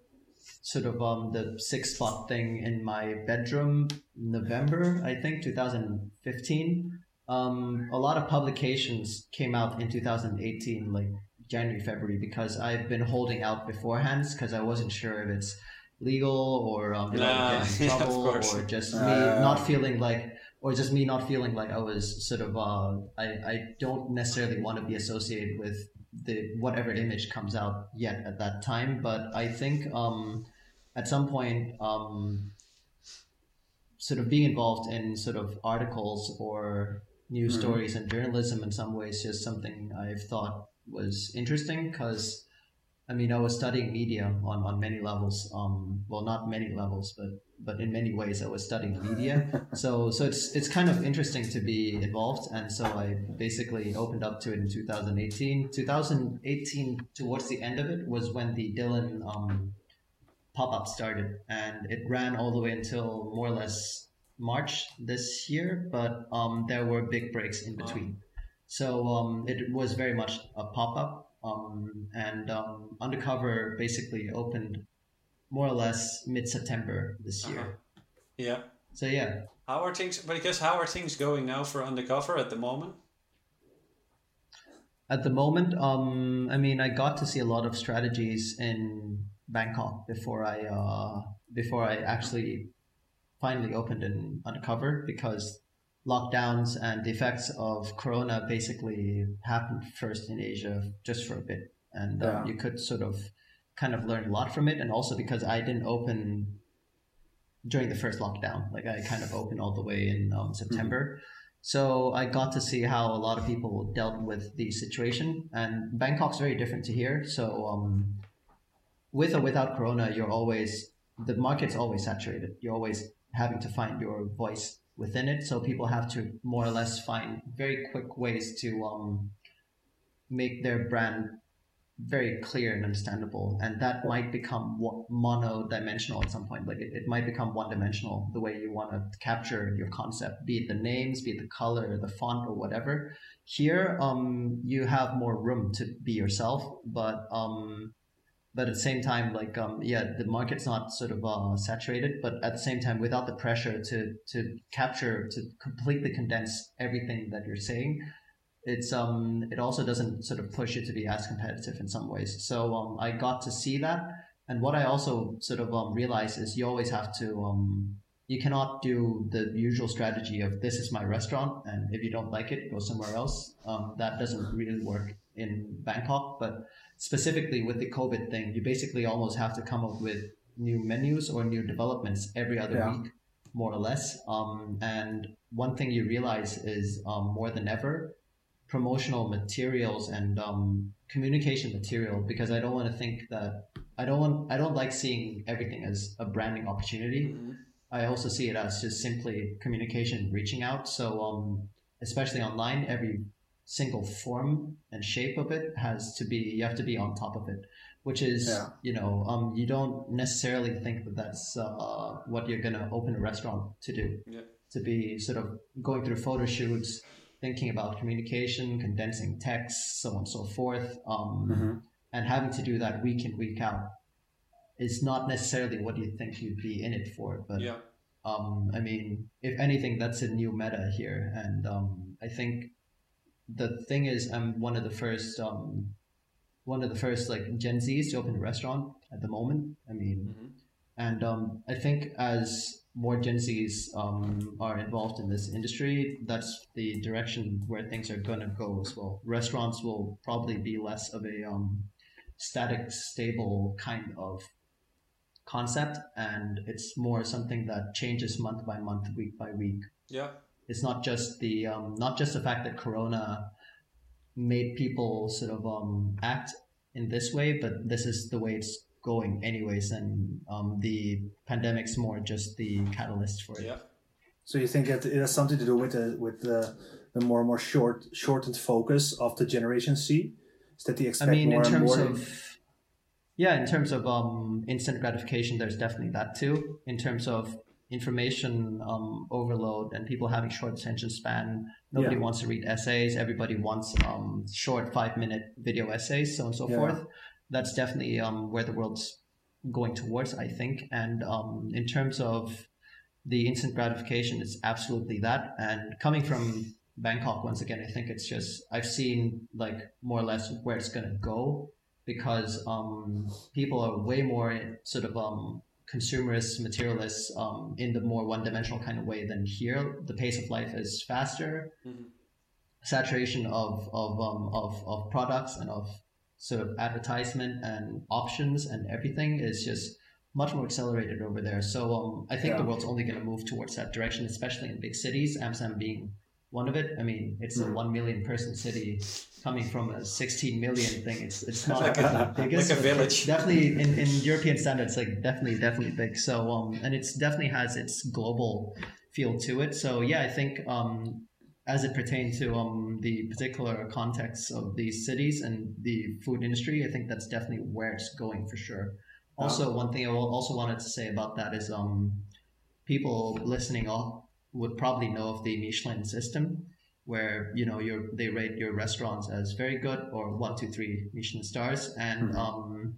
sort of um, the six spot thing in my bedroom November, I think, 2015. Um, a lot of publications came out in 2018, like January, February, because I've been holding out beforehand because I wasn't sure if it's legal or um, did I get in trouble course. or just me Uh, not feeling like or just me not feeling like I was sort of uh, I, I don't necessarily want to be associated with the whatever image comes out yet at that time but I think um, at some point um, sort of being involved in sort of articles or news Mhm. stories and journalism in some ways just something I've thought was interesting because I mean, I was studying media on, on many levels. Um, well, not many levels, but but in many ways, I was studying media. so so it's it's kind of interesting to be involved, and so I basically opened up to it in 2018. 2018, towards the end of it, was when the Dylan um, pop up started, and it ran all the way until more or less March this year. But um, there were big breaks in between. So um, it was very much a pop up um, and um, Undercover basically opened more or less mid September this year. Uh-huh. Yeah. So yeah, How are things? Because how are things going now for undercover at the moment? at the moment, um, I mean, I got to see a lot of strategies in Bangkok before I uh, before I actually finally opened in Undercover because lockdowns and the effects of Corona basically happened first in Asia just for a bit, and um, Yeah. you could sort of kind of learn a lot from it, and also because I didn't open during the first lockdown, like I kind of opened all the way in um, September. So I got to see how a lot of people dealt with the situation, and Bangkok's very different to here. So um, with or without Corona, you're always the market's always saturated. You're always having to find your voice within it. So people have to more or less find very quick ways to um, make their brand very clear and understandable. And that might become mono-dimensional at some point. Like it, it might become one-dimensional the way you want to capture your concept be it the names be it the color the font or whatever. Here um, you have more room to be yourself but um, but at the same time like um, yeah the market's not sort of uh, saturated but at the same time without the pressure to to capture to completely condense everything that you're saying it's um it also doesn't sort of push you to be as competitive in some ways. So um, I got to see that, and what I also sort of um, realized is you always have to um, you cannot do the usual strategy of this is my restaurant, and if you don't like it, go somewhere else. Um, that doesn't really work in Bangkok, but specifically with the COVID thing, you basically almost have to come up with new menus or new developments every other yeah. week, more or less. Um, and one thing you realize is um, more than ever promotional materials and um, communication material because I don't want to think that I don't want I don't like seeing everything as a branding opportunity. Mm-hmm. I also see it as just simply communication, reaching out. So um, especially online, every single form and shape of it has to be you have to be on top of it which is yeah. you know um, you don't necessarily think that that's uh, what you're gonna open a restaurant to do yeah. to be sort of going through photo shoots thinking about communication, condensing text, so on and so forth, um, mm-hmm. and having to do that week in week out is not necessarily what you think you'd be in it for. But yeah. um, I mean, if anything, that's a new meta here, and um, I think the thing is, I'm one of the first. Um, one of the first like Gen Zs to open a restaurant at the moment. I mean, mm-hmm. and um, I think as more Gen Zs um, are involved in this industry, that's the direction where things are going to go as well. Restaurants will probably be less of a um, static, stable kind of concept, and it's more something that changes month by month, week by week. Yeah, it's not just the um, not just the fact that Corona made people sort of um, act in this way, but this is the way it's going anyways, and um, the pandemic's more just the catalyst for it. Yeah. So you think that it has something to do with the with the, the more and more short shortened focus of the Generation Z? Is that the expect I mean, more in terms and more? Of, yeah, in terms of um, instant gratification, there's definitely that too. In terms of information um, overload and people having short attention span, nobody yeah. wants to read essays. Everybody wants um, short five minute video essays, so on and so yeah. forth that's definitely um, where the world's going towards, I think. And um, in terms of the instant gratification, it's absolutely that. And coming from Bangkok, once again, I think it's just, I've seen like more or less where it's going to go because um, people are way more sort of um, consumerist, materialists um, in the more one dimensional kind of way than here. The pace of life is faster. Mm-hmm. Saturation of of, um, of of products and of sort of advertisement and options and everything is just much more accelerated over there. So um, I think yeah. the world's only going to move towards that direction, especially in big cities. Amsterdam being one of it. I mean, it's mm. a hmm. one million person city coming from a 16 million thing. It's it's not like the biggest, like a village. Definitely in, in European standards, like definitely definitely big. So um, and it's definitely has its global feel to it. So yeah, I think um, as it pertains to um, the particular context of these cities and the food industry, I think that's definitely where it's going for sure. Also, one thing I also wanted to say about that is um, people listening would probably know of the Michelin system, where you know your they rate your restaurants as very good or one, two, three Michelin stars, and mm-hmm. um,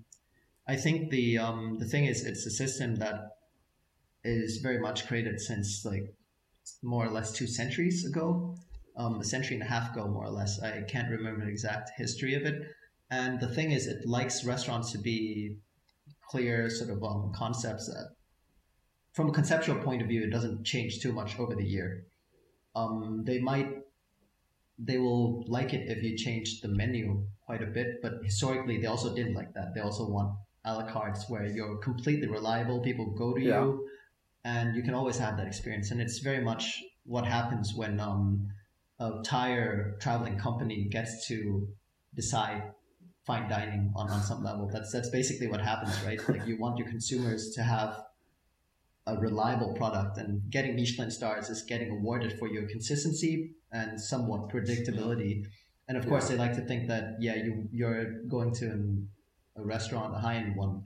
I think the um, the thing is it's a system that is very much created since like more or less two centuries ago, um, a century and a half ago, more or less. I can't remember the exact history of it. And the thing is, it likes restaurants to be clear sort of um, concepts that, from a conceptual point of view, it doesn't change too much over the year. Um, they might, they will like it if you change the menu quite a bit, but historically, they also didn't like that. They also want a la cartes where you're completely reliable. People go to yeah. you and you can always have that experience and it's very much what happens when um, a tire traveling company gets to decide fine dining on, on some level. That's that's basically what happens, right? Like you want your consumers to have a reliable product, and getting Michelin stars is getting awarded for your consistency and somewhat predictability. And of course, Yeah. they like to think that yeah, you you're going to an, a restaurant, a high end one,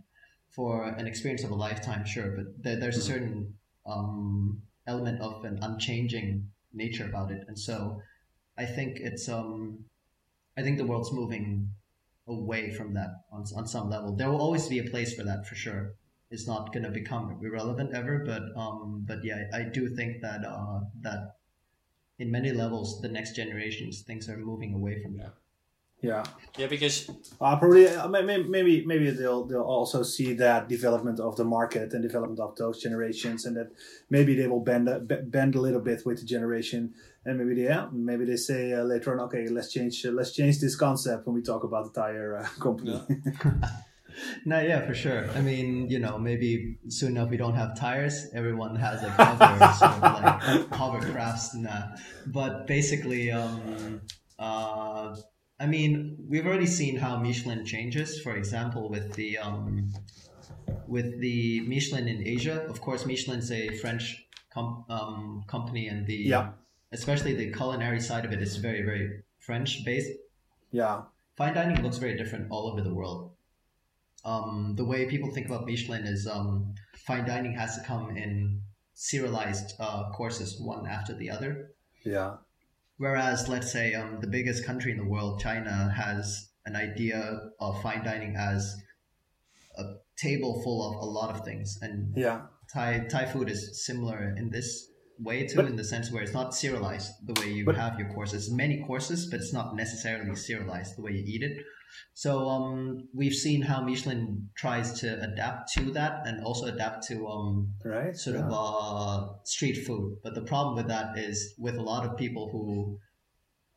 for an experience of a lifetime, sure, but there, there's a certain um, element of an unchanging nature about it, and so I think it's um, I think the world's moving away from that on on some level. There will always be a place for that for sure. It's not going to become irrelevant ever, but um, but yeah, I do think that uh, that in many levels, the next generations things are moving away from that. Yeah. Yeah, because Uh, probably, uh, may- may- maybe, maybe they'll they'll also see that development of the market and development of those generations, and that maybe they will bend a, bend a little bit with the generation, and maybe they yeah, maybe they say uh, later on, okay, let's change uh, let's change this concept when we talk about the tire uh, company. No, yeah, for sure. I mean, you know, maybe soon enough we don't have tires. Everyone has like hover, sort of like hovercrafts and that. But basically, um, uh, I mean, we've already seen how Michelin changes. For example, with the um, with the Michelin in Asia. Of course, Michelin's a French com- um, company, and the Yeah. especially the culinary side of it is very, very French based yeah, fine dining looks very different all over the world. Um, the way people think about Michelin is um, fine dining has to come in serialized uh, courses, one after the other. yeah, Whereas, let's say, um, the biggest country in the world, China, has an idea of fine dining as a table full of a lot of things. And yeah, Thai, Thai food is similar in this way too, But- in the sense where it's not serialized the way you But- have your courses. Many courses, but it's not necessarily serialized the way you eat it. So um, we've seen how Michelin tries to adapt to that and also adapt to um, right. sort yeah. of uh, street food. But the problem with that is with a lot of people who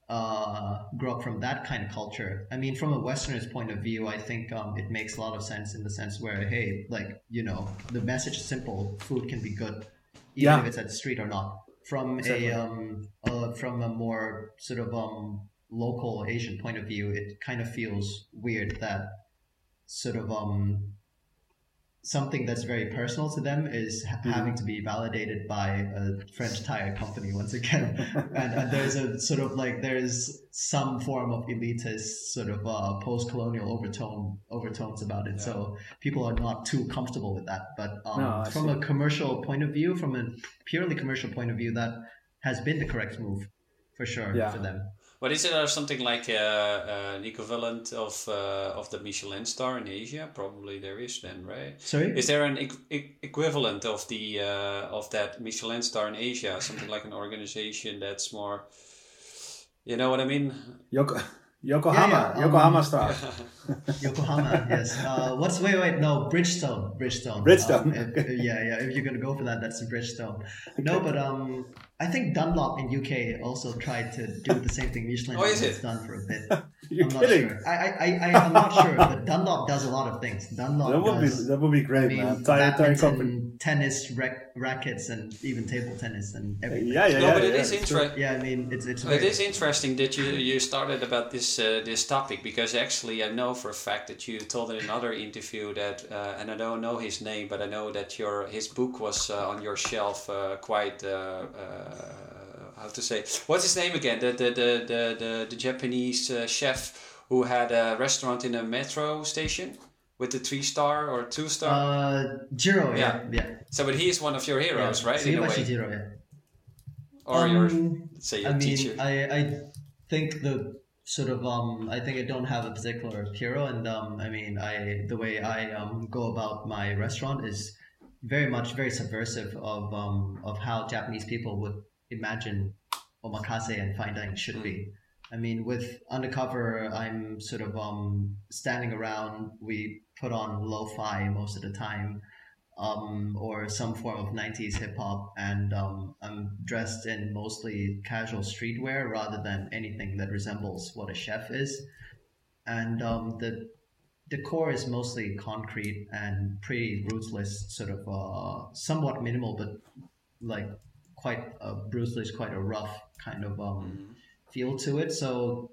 uh, grew up from that kind of culture. I mean, from a Westerner's point of view, I think um, it makes a lot of sense in the sense where, hey, like, you know, the message is simple food can be good, even Yeah. if it's at the street or not. From Exactly. a um, uh, from a more sort of um, local Asian point of view, it kind of feels weird that sort of um, something that's very personal to them is ha- Mm-hmm. having to be validated by a French tire company once again. and, and there's a sort of like there's some form of elitist sort of uh, post-colonial overtone overtones about it. So people are not too comfortable with that. But um, No, from see. a commercial point of view, from a purely commercial point of view, that has been the correct move for sure Yeah. for them. But is there something like uh, uh, an equivalent of uh, of the Michelin star in Asia? Probably there is then, right? Sorry. Is there an equ- equivalent of the uh, of that Michelin star in Asia? Something like an organization that's more, you know what I mean? Yoko, Yokohama, Yeah, yeah, um, Yokohama Star. Yokohama, yes. Uh, what's wait wait no Bridgestone Bridgestone Bridgestone, Um, if- yeah yeah if you're gonna go for that that's Bridgestone. No, but um I think Dunlop in UK also tried to do the same thing Michelin Oh, is has it? done for a bit. You're I'm not kidding. sure. I, I, I, I- I'm not sure, but Dunlop does a lot of things. Dunlop That would be that would be I great, mean, man. Tire, tire company. Badminton, tennis, rac- rackets, and even table tennis and everything. Yeah, yeah, no, yeah. but it yeah, is it's interesting. Yeah, I mean, it's it's It very, is interesting that you, you started about this uh, this topic because actually I know for a fact that you told in another interview that uh, and I don't know his name but I know that your his book was uh, on your shelf uh, quite uh, uh, how to say what's his name again the the the the, the, the Japanese uh, chef who had a restaurant in a metro station with the three star or two star uh, Jiro, yeah, yeah. so but he is one of your heroes right in a way Jiro, yeah. or your Um, let's say your I mean, teacher I, I think the sort of um, I think I don't have a particular hero, and um, I mean, I the way I um, go about my restaurant is very much very subversive of um, of how Japanese people would imagine omakase and fine dining should be. I mean, with undercover, I'm sort of um, standing around. We put on lo-fi most of the time um, or some form of 90s hip hop, and um, I'm dressed in mostly casual streetwear rather than anything that resembles what a chef is. And um, the decor is mostly concrete and pretty ruthless, sort of uh, somewhat minimal, but like quite uh, ruthless, quite a rough kind of um, Mhm. feel to it. So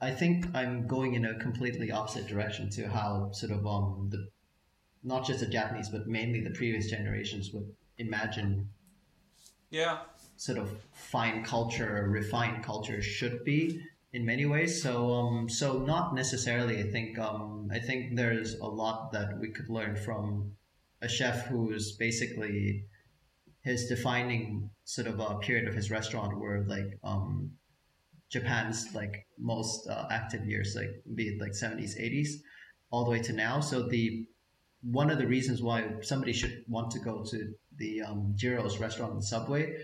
I think I'm going in a completely opposite direction to how sort of um the not just the Japanese but mainly the previous generations would imagine Yeah. sort of fine culture, refined culture should be in many ways. So um so not necessarily I think um I think there's a lot that we could learn from a chef who's basically his defining sort of a period of his restaurant were like um Japan's like most uh, active years, like be it like 70s, 80s, all the way to now. So the one of the reasons why somebody should want to go to the um, Jiro's restaurant in Subway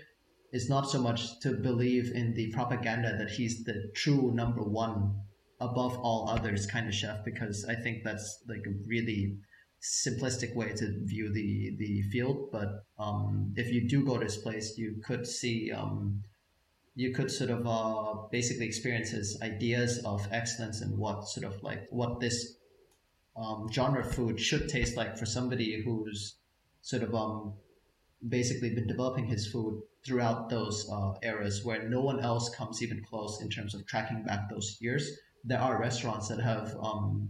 is not so much to believe in the propaganda that he's the true number one above all others kind of chef, because I think that's like a really simplistic way to view the the field. But um, if you do go to his place, you could see. Um, you could sort of uh, basically experience his ideas of excellence and what sort of like what this um, genre of food should taste like for somebody who's sort of um, basically been developing his food throughout those uh, eras where no one else comes even close in terms of tracking back those years. There are restaurants that have um,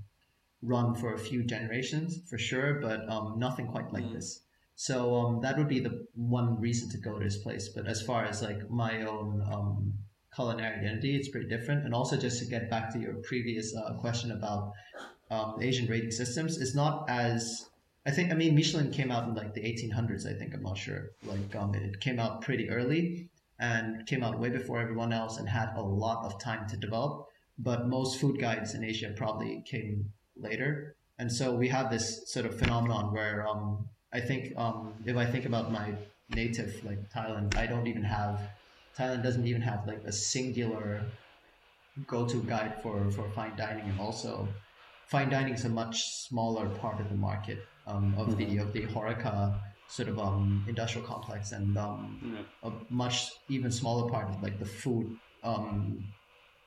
run for a few generations for sure, but um, nothing quite like Mm. this. So um, that would be the one reason to go to this place. But as far as like my own um, culinary identity, it's pretty different. And also just to get back to your previous uh, question about um, Asian rating systems, it's not as I think. I mean, Michelin came out in like the 1800s. I think I'm not sure. Like um, it came out pretty early and came out way before everyone else and had a lot of time to develop. But most food guides in Asia probably came later, and so we have this sort of phenomenon where um, I think um, if I think about my native like Thailand, I don't even have Thailand doesn't even have like a singular go-to guide for for fine dining, and also fine dining is a much smaller part of the market um, of the of the Horeca sort of um, industrial complex, and um, Yeah. a much even smaller part of like the food um,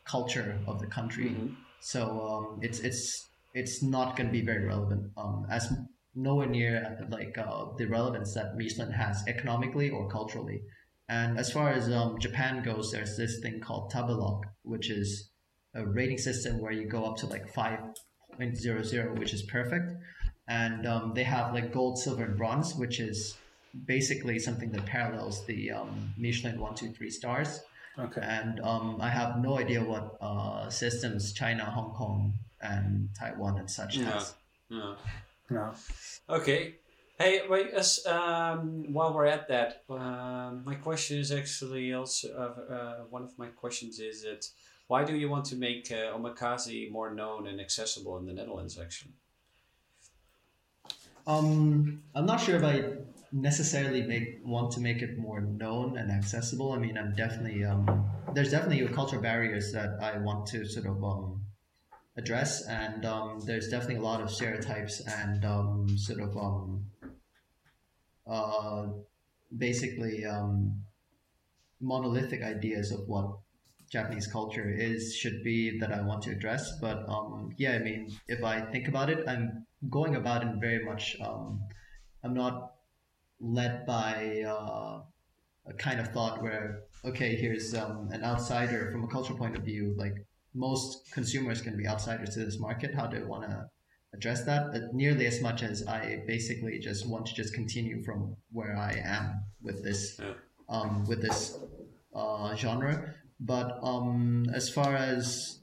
culture of the country. Mhm. So um, it's it's it's not going to be very relevant um, as nowhere near like uh, the relevance that Michelin has economically or culturally. And as far as um, Japan goes, there's this thing called Tabelog, which is a rating system where you go up to like 5.00, which is perfect. And um, they have like gold, silver, and bronze, which is basically something that parallels the um, Michelin one, two, three stars. Okay. And um, I have no idea what uh, systems China, Hong Kong, and Taiwan and such Yeah. has. Yeah. No. Okay. Hey, wait. As um, while we're at that, um, my question is actually also uh, uh, one of my questions is that why do you want to make uh, omakase more known and accessible in the Netherlands? Actually. Um, I'm not sure if I necessarily make want to make it more known and accessible. I mean, I'm definitely um, there's definitely cultural barriers that I want to sort of um, address, and um, there's definitely a lot of stereotypes and um, sort of um, uh, basically um, monolithic ideas of what Japanese culture is should be that I want to address. But um, yeah, I mean, if I think about it, I'm going about it very much. I'm not led by uh, a kind of thought where okay, here's um, an outsider from a cultural point of view. Like most consumers can be outsiders to this market. How do I want to address that? Uh, nearly as much as I basically just want to just continue from where I am with this Yeah. um, with this uh, genre. But um, as far as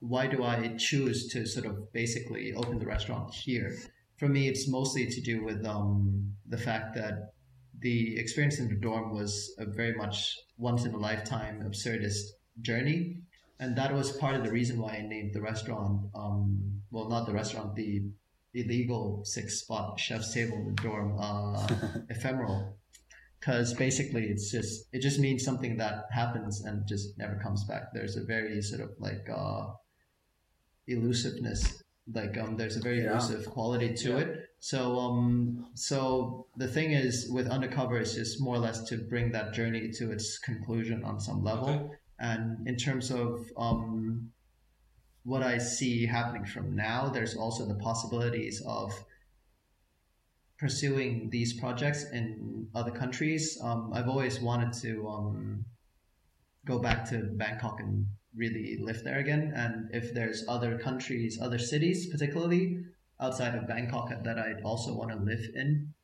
why do I choose to sort of basically open the restaurant here? For me, it's mostly to do with um, the fact that the experience in the dorm was a very much once in a lifetime absurdist journey. And that was part of the reason why I named the restaurant, um, well, not the restaurant, the illegal six spot chef's table in the dorm, uh, ephemeral because basically it's just it just means something that happens and just never comes back there's a very sort of like uh elusiveness like um there's a very Yeah. elusive quality to Yeah. it so um so the thing is with undercover is just more or less to bring that journey to its conclusion on some level Okay. And in terms of um what i see happening from now there's also the possibilities of pursuing these projects in other countries, um, I've always wanted to um, go back to Bangkok and really live there again. And if there's other countries, other cities, particularly outside of Bangkok, that I'd also want to live in,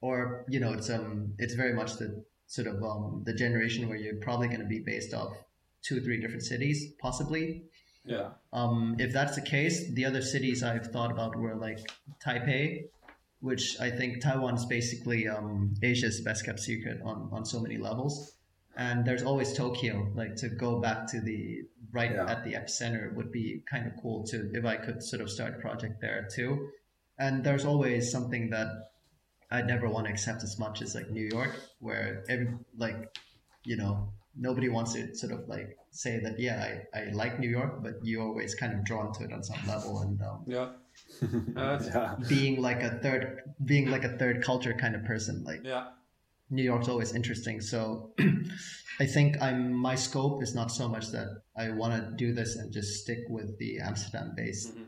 or you know, it's um, it's very much the sort of um, the generation where you're probably going to be based off two, or three different cities, possibly. Yeah. Um, if that's the case, the other cities I've thought about were like Taipei, which I think Taiwan is basically um, Asia's best kept secret on, on so many levels. And there's always Tokyo, like to go back to the right Yeah. at the epicenter would be kind of cool to if I could sort of start a project there too. And there's always something that I'd never want to accept as much as like New York, where every like, you know, nobody wants to sort of like say that yeah, I, I like New York, but you're always kind of drawn to it on some level, and um, Yeah. Uh, Yeah. being like a third, being like a third culture kind of person, like yeah. New York's always interesting. So I think I'm my scope is not so much that I want to do this and just stick with the Amsterdam base Mhm.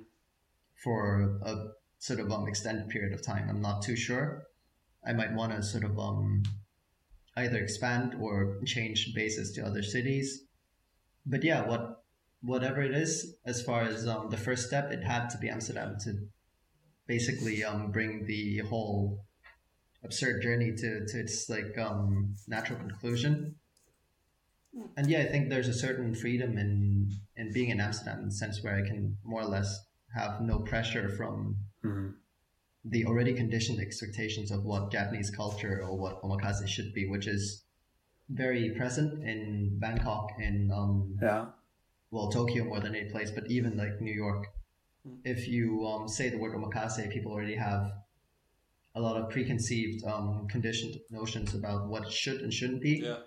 for a sort of um, extended period of time. I'm not too sure. I might want to sort of um, either expand or change bases to other cities. But yeah, what whatever it is, as far as um, the first step, it had to be Amsterdam to basically um, bring the whole absurd journey to, to its like um, natural conclusion. And yeah, I think there's a certain freedom in in being in Amsterdam in the sense where I can more or less have no pressure from Mhm. The already conditioned expectations of what Japanese culture or what omakase should be, which is very present in Bangkok and um, Yeah. well Tokyo more than any place, but even like New York. If you um, say the word omakase, people already have a lot of preconceived, um, conditioned notions about what should and shouldn't be. Yeah.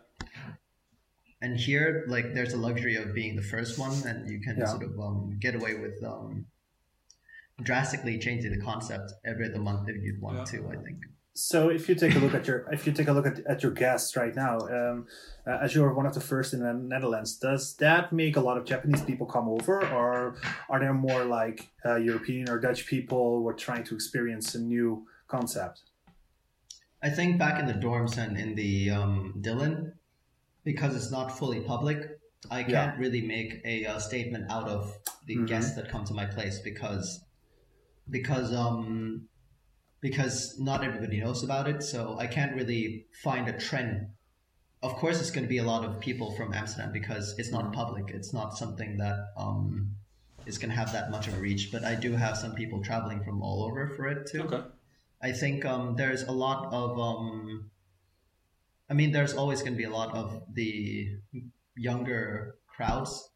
And here, like, there's a luxury of being the first one, and you can Yeah. sort of um, get away with um, drastically changing the concept every other month if you'd want Yeah. to. I think. So if you take a look at your if you take a look at, at your guests right now, um, uh, as you're one of the first in the Netherlands, does that make a lot of Japanese people come over, or are there more like uh, European or Dutch people who are trying to experience a new concept? I think back in the dorms and in the um, Dylan, because it's not fully public, I can't really make a uh, statement out of the Mhm. guests that come to my place because because um because not everybody knows about it, so I can't really find a trend. Of course, it's going to be a lot of people from Amsterdam because it's not public. It's not something that um, is going to have that much of a reach. But I do have some people traveling from all over for it too. Okay. I think um, there's a lot of. Um, I mean, there's always going to be a lot of the younger crowds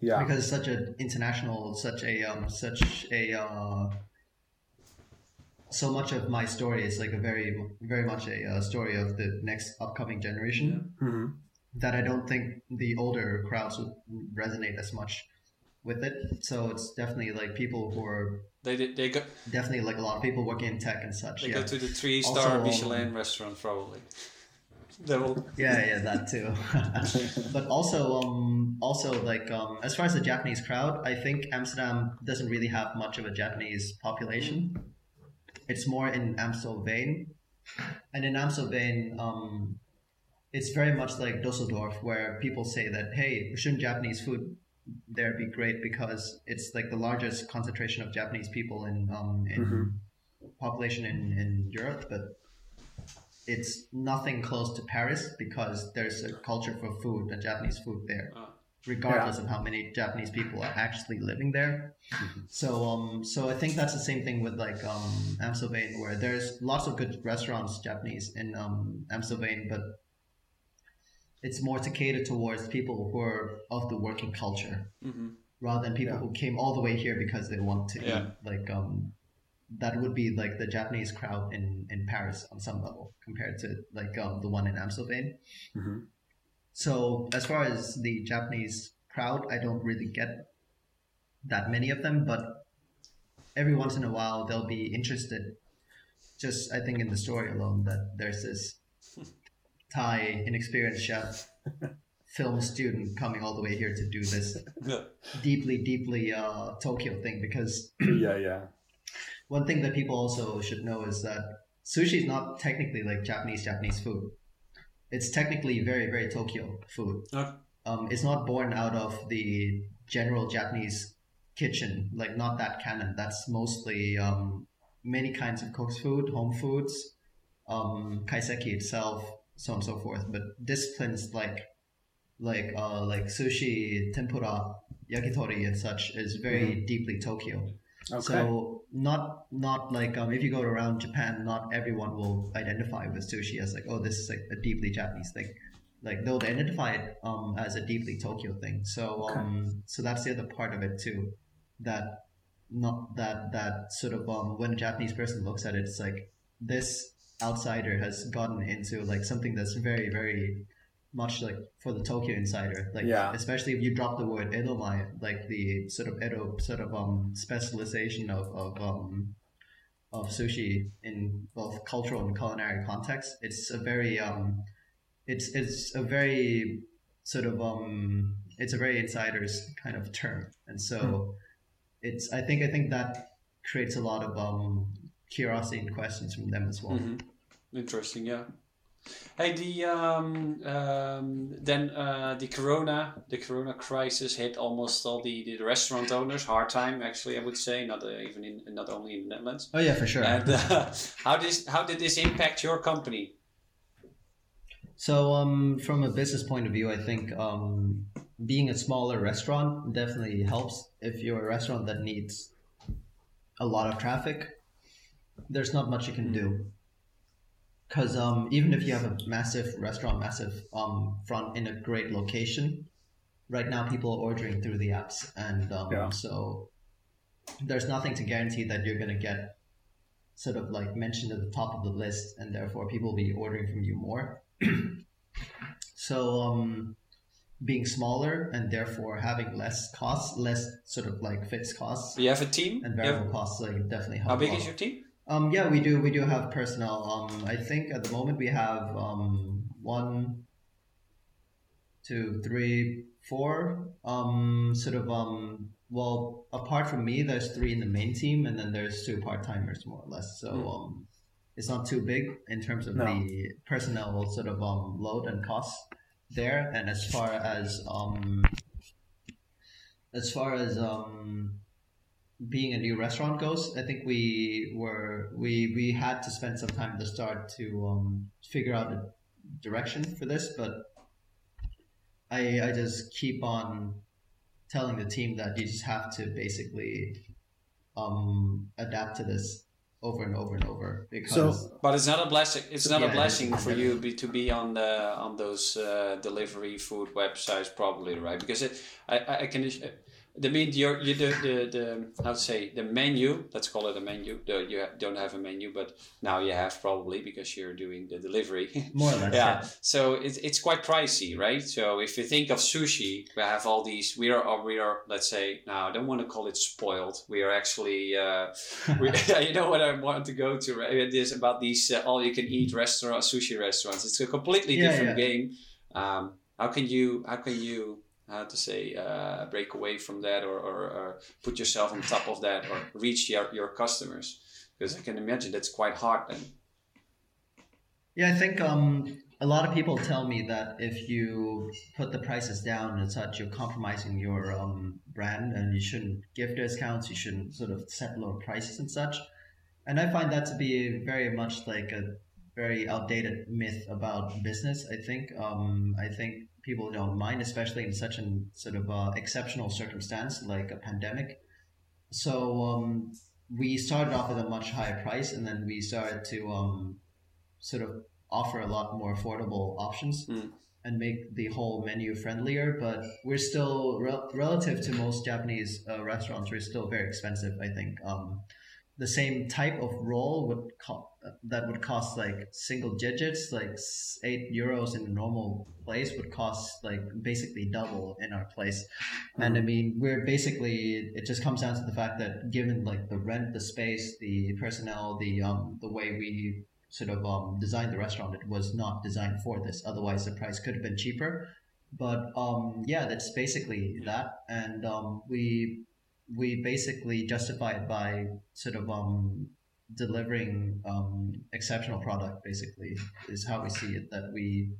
Yeah. because it's such an international, such a um, such a. Uh, so much of my story is like a very, very much a uh, story of the next upcoming generation hmm that I don't think the older crowds would resonate as much with it. So it's definitely like people who are They did- they go definitely like a lot of people working in tech and such. they yeah. go to the three Also, star um, Michelin restaurant probably. Will. Yeah, yeah, that too. but also, um, also like um, as far as the Japanese crowd, I think Amsterdam doesn't really have much of a Japanese population. It's more in Amstelveen, and in Amstelveen, um, it's very much like Dusseldorf, where people say that hey, shouldn't Japanese food there be great because it's like the largest concentration of Japanese people in um, in Mhm. population in, in Europe, but it's nothing close to Paris because there's a culture for food and Japanese food there, Ah. regardless of how many Japanese people are actually living there. So um so I think that's the same thing with like um Amstelveen where there's lots of good restaurants Japanese in um Amstelveen, but it's more to cater towards people who are of the working culture hmm rather than people Yeah. who came all the way here because they want to Yeah. eat. Like um, that would be like the Japanese crowd in in Paris on some level compared to like um, the one in Amstelveen. Mhm. So as far as the Japanese crowd, I don't really get that many of them, but every once in a while they'll be interested. Just I think in the story alone that there's this Thai inexperienced chef, film student coming all the way here to do this deeply, deeply uh, Tokyo thing because yeah, yeah. One thing that people also should know is that sushi is not technically like Japanese Japanese food. It's technically very very Tokyo food. Okay. Um, it's not born out of the general Japanese kitchen, like not that canon. That's mostly um, many kinds of cooked food, home foods, um, kaiseki itself, so on and so forth. But disciplines like like uh, like sushi, tempura, yakitori, and such is very deeply Tokyo. Okay. So not not like um, if you go around Japan, not everyone will identify with sushi as like oh this is like a deeply Japanese thing. Like they'll identify it um, as a deeply Tokyo thing. So um, so that's the other part of it too. That not that that sort of um, when a Japanese person looks at it, it's like this outsider has gotten into like something that's very very much like for the Tokyo insider, like Yeah. especially if you drop the word Edomae, like the sort of edo sort of um specialization of of um of sushi in both cultural and culinary context. It's a very um it's it's a very sort of um it's a very insider's kind of term, and so it's I think I think that creates a lot of um curiosity and questions from them as well. Mhm. Interesting, yeah. Hey, the um, um, then uh, the corona, the corona crisis hit almost all the, the restaurant owners. Hard time, actually, I would say, not uh, even in not only in the Netherlands. Oh yeah, for sure. And uh, how this how did this impact your company? So, um, from a business point of view, I think um, being a smaller restaurant definitely helps. If you're a restaurant that needs a lot of traffic, there's not much you can do. Because um, even if you have a massive restaurant, massive um, front in a great location, right now people are ordering through the apps, and um, Yeah. so there's nothing to guarantee that you're going to get sort of like mentioned at the top of the list, and therefore people will be ordering from you more. so um, being smaller and therefore having less costs, less sort of like fixed costs Do you have a team? and You have- variable costs, like definitely help. how a big lot. is your team? Um, yeah, we do. We do have personnel. Um, I think at the moment we have um, one, two, three, four. Um, sort of. Um, well, apart from me, there's three in the main team, and then there's two part timers, more or less. So Hmm. um, it's not too big in terms of No. the personnel sort of um, load and costs there. And as far as um, as far as um, being a new restaurant goes, I think we were we we had to spend some time at the start to um, figure out a direction for this, but I I just keep on telling the team that you just have to basically um, adapt to this over and over and over because So- But it's not a blessing. It's not Yeah, a blessing for you be, to be on the on those uh, delivery food websites, probably, right? Because it, I, I I can. The mean your you the, the the how to say the menu. Let's call it a menu. You ha- don't have a menu, but now you have probably because you're doing the delivery. more or less yeah. So it's it's quite pricey, right? So if you think of sushi, we have all these. We are we are. Let's say now I don't want to call it spoiled. We are actually. Uh, we, you know what I want to go to, right? It is about these uh, all you can eat restaurant sushi restaurants. It's a completely Yeah, different yeah. game. Um, how can you? How can you? How to say? Uh, break away from that, or, or, or put yourself on top of that, or reach your your customers? Because I can imagine that's quite hard. Then. Yeah, I think um, a lot of people tell me that if you put the prices down and such, you're compromising your um, brand and you shouldn't give discounts, you shouldn't sort of set lower prices and such. And I find that to be very much like a very outdated myth about business. I think um, I think people don't mind, especially in such an sort of uh, exceptional circumstance like a pandemic. So um, we started off at a much higher price, and then we started to um, sort of offer a lot more affordable options Mm. and make the whole menu friendlier. But we're still rel- relative to most Japanese uh, restaurants. We're still very expensive. I think um, the same type of roll would co- that would cost like single digits, like eight euros in a normal place, would cost like basically double in our place. And I mean, we're basically it just comes down to the fact that given like the rent, the space, the personnel, the um the way we sort of um designed the restaurant, it was not designed for this. Otherwise, the price could have been cheaper. But um yeah, that's basically that, and um we we basically justify it by sort of um delivering um, exceptional product. Basically, is how we see it. That we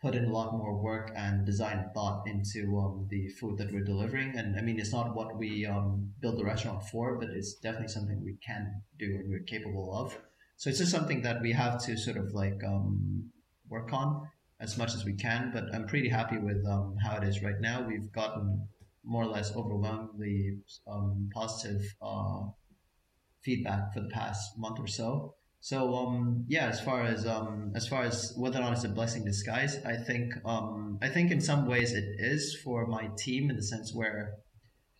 put in a lot more work and design thought into um, the food that we're delivering. And I mean, it's not what we um, build the restaurant for, but it's definitely something we can do and we're capable of. So it's just something that we have to sort of like um, work on as much as we can. But I'm pretty happy with um, how it is right now. We've gotten more or less overwhelmingly um, positive uh, feedback for the past month or so. So um, yeah, as far as um, as far as whether or not it's a blessing in disguise, I think um, I think in some ways it is for my team in the sense where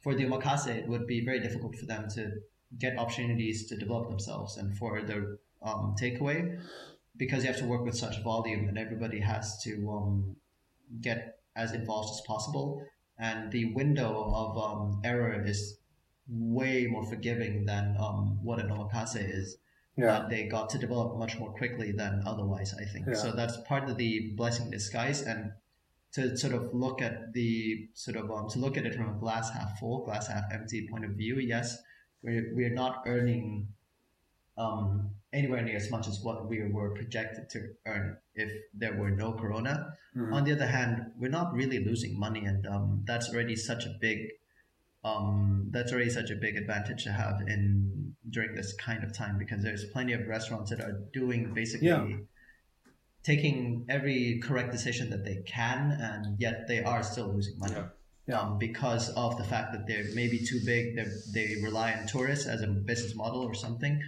for the omakase it would be very difficult for them to get opportunities to develop themselves, and for the um, takeaway because you have to work with such volume and everybody has to um, get as involved as possible, and the window of um, error is way more forgiving than um, what an omakase is Yeah. they got to develop much more quickly than otherwise, I think. Yeah. So that's part of the blessing in disguise. And to sort of look at the sort of um, to look at it from a glass half full, glass half empty point of view, yes, we're, we're not earning um, anywhere near as much as what we were projected to earn if there were no corona. Mhm. On the other hand, we're not really losing money, and um, that's already such a big um, that's already such a big advantage to have in during this kind of time because there's plenty of restaurants that are doing basically Yeah. taking every correct decision that they can, and yet they are still losing money. Yeah. Yeah. Um, because of the fact that they're maybe too big, they they rely on tourists as a business model or something.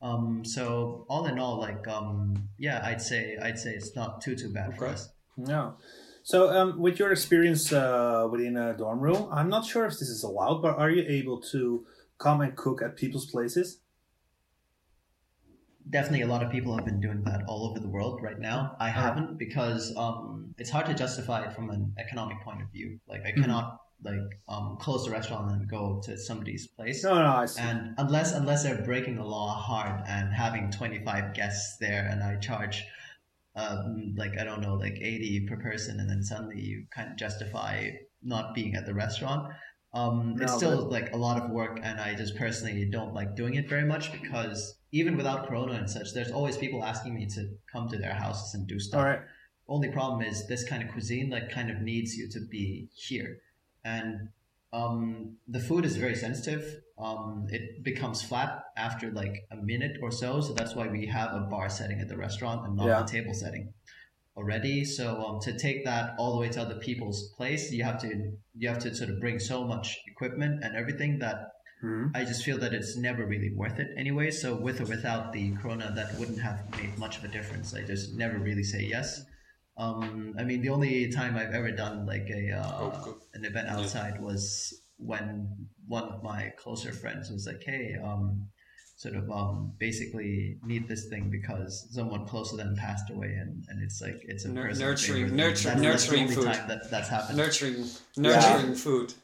Um, so all in all, like um, yeah, I'd say I'd say it's not too too bad for Okay. us. Yeah. So, um, with your experience uh, within a dorm room, I'm not sure if this is allowed, but are you able to come and cook at people's places? definitely a lot of people have been doing that all over the world right now. I haven't because um, it's hard to justify it from an economic point of view. Like I Mhm. cannot like um, close the restaurant and go to somebody's place. No, no, I see. And unless unless they're breaking the law hard and having 25 guests there and I charge um, like I don't know like 80 per person and then suddenly you kind of justify not being at the restaurant. Um, it's No, still like a lot of work and I just personally don't like doing it very much because even without Corona and such, there's always people asking me to come to their houses and do stuff All right. only problem is this kind of cuisine like kind of needs you to be here and um, the food is very sensitive um, it becomes flat after like a minute or so so that's why we have a bar setting at the restaurant and not Yeah. a table setting already so um, to take that all the way to other people's place you have to you have to sort of bring so much equipment and everything that Mhm. I just feel that it's never really worth it anyway. So with or without the corona, that wouldn't have made much of a difference. I just never really say yes. Um, I mean, the only time I've ever done like a uh, Oh, an event Yeah. outside was when one of my closer friends was like, "Hey, um, sort of um, basically need this thing because someone close to them passed away, and, and it's like it's a Nur- nurturing- nurture- That's- that's nurturing food. time that that's happened. Nurturing, nurturing food.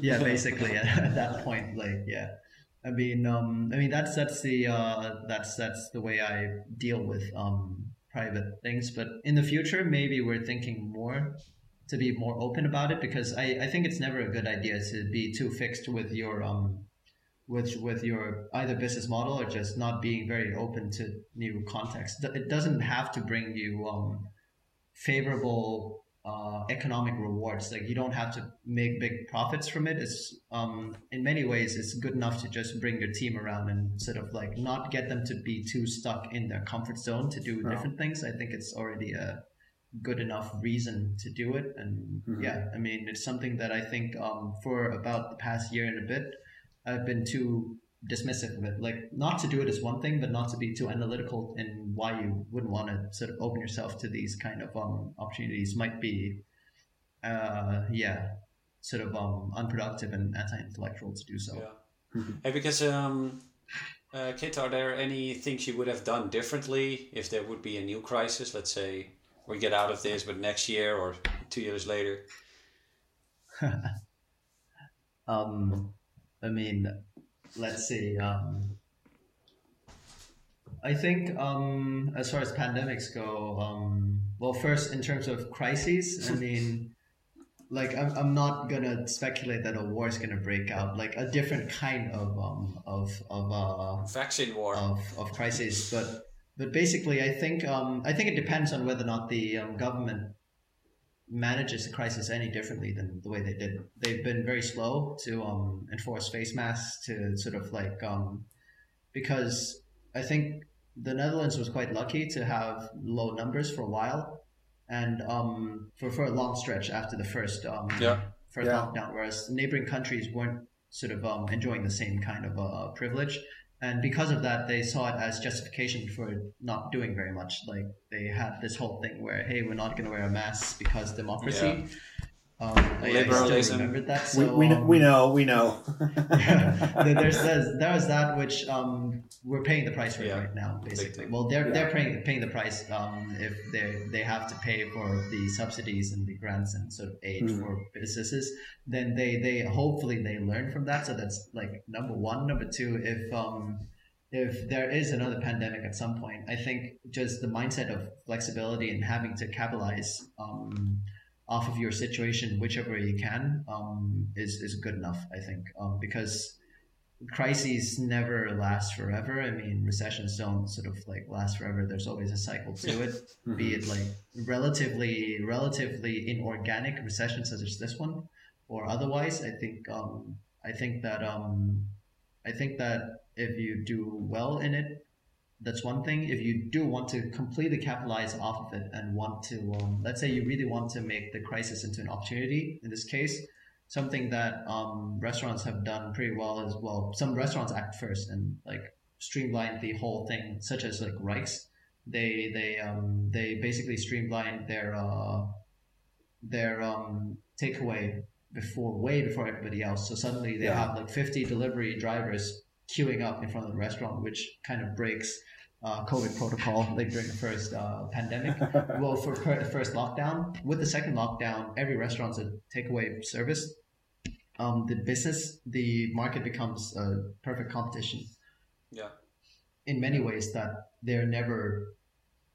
Yeah basically at that point like yeah i mean um i mean that's that's the uh that's that's the way i deal with um private things but in the future maybe we're thinking more to be more open about it because i i think it's never a good idea to be too fixed with your um with with your either business model or just not being very open to new context it doesn't have to bring you um favorable uh, economic rewards. Like you don't have to make big profits from it. It's um, in many ways it's good enough to just bring your team around and sort of like not get them to be too stuck in their comfort zone to do No. different things. I think it's already a good enough reason to do it. And Mhm. yeah, I mean it's something that I think um, for about the past year and a bit, I've been too dismissive of it. Like not to do it is one thing, but not to be too analytical in why you wouldn't want to sort of open yourself to these kind of um, opportunities might be, uh, yeah, sort of um, unproductive and anti-intellectual to do so. Yeah. Hey, because um, uh, Kit, are there any things you would have done differently if there would be a new crisis? Let's say we get out of this, but next year or two years later. Um, I mean, let's see. Um, I think um, as far as pandemics go, um, well, first in terms of crises, I mean, like I'm, I'm not gonna speculate that a war is gonna break out like a different kind of um of of uh vaccine war of, of crisis but but basically I think um I think it depends on whether or not the um, government manages the crisis any differently than the way they did they've been very slow to um enforce face masks to sort of like um because I think the Netherlands was quite lucky to have low numbers for a while and um, for, for a long stretch after the first um, Yeah. first Yeah. lockdown, whereas neighboring countries weren't sort of um, enjoying the same kind of uh, privilege. And because of that, they saw it as justification for not doing very much. Like they had this whole thing where, hey, we're not going to wear a mask because democracy. Um, I, I Liberalism. still remembered that. we, So, we, kn- um, we know, we know. yeah, there- there's, there's there was that which um, we're paying the price for Yeah. right now, basically. Well, they're Yeah. they're paying paying the price um, if they they have to pay for the subsidies and the grants and sort of aid Mhm. for businesses. Then they they hopefully they learn from that. So that's like number one. Number two, if um, if there is another pandemic at some point, I think just the mindset of flexibility and having to capitalize um, off of your situation, whichever way you can, um, is is good enough. I think um, because crises never last forever. I mean, recessions don't sort of like last forever. There's always a cycle to it. Be it like relatively relatively inorganic recessions such as this one, or otherwise. I think um, I think that um, I think that if you do well in it, that's one thing. If you do want to completely capitalize off of it and want to, um, let's say you really want to make the crisis into an opportunity, in this case, something that um, restaurants have done pretty well as well. Some restaurants act first and like streamline the whole thing, such as like Reichs. They they um, they basically streamlined their uh, their um, takeaway before way before everybody else. So suddenly they Yeah. have like 50 delivery drivers queuing up in front of the restaurant, which kind of breaks uh, COVID protocol like during the first uh, pandemic. well, for per- the first lockdown, with the second lockdown, every restaurant's a takeaway service. Um, the business, the market becomes a perfect competition yeah in many ways that they're never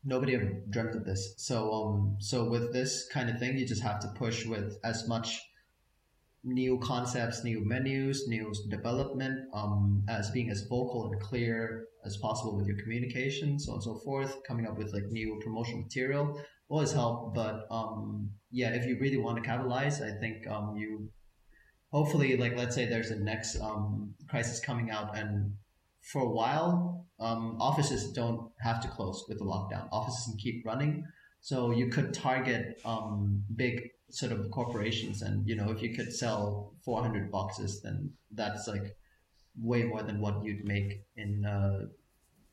nobody ever dreamt of this so um so with this kind of thing you just have to push with as much new concepts new menus new development um as being as vocal and clear as possible with your communication so on and so forth coming up with like new promotional material always help but um yeah if you really want to capitalize i think um you hopefully like let's say there's a next um crisis coming out and for a while, um, offices don't have to close with the lockdown. Offices can keep running. So you could target um, big sort of corporations, and you know if you could sell 400 boxes, then that's like way more than what you'd make in uh,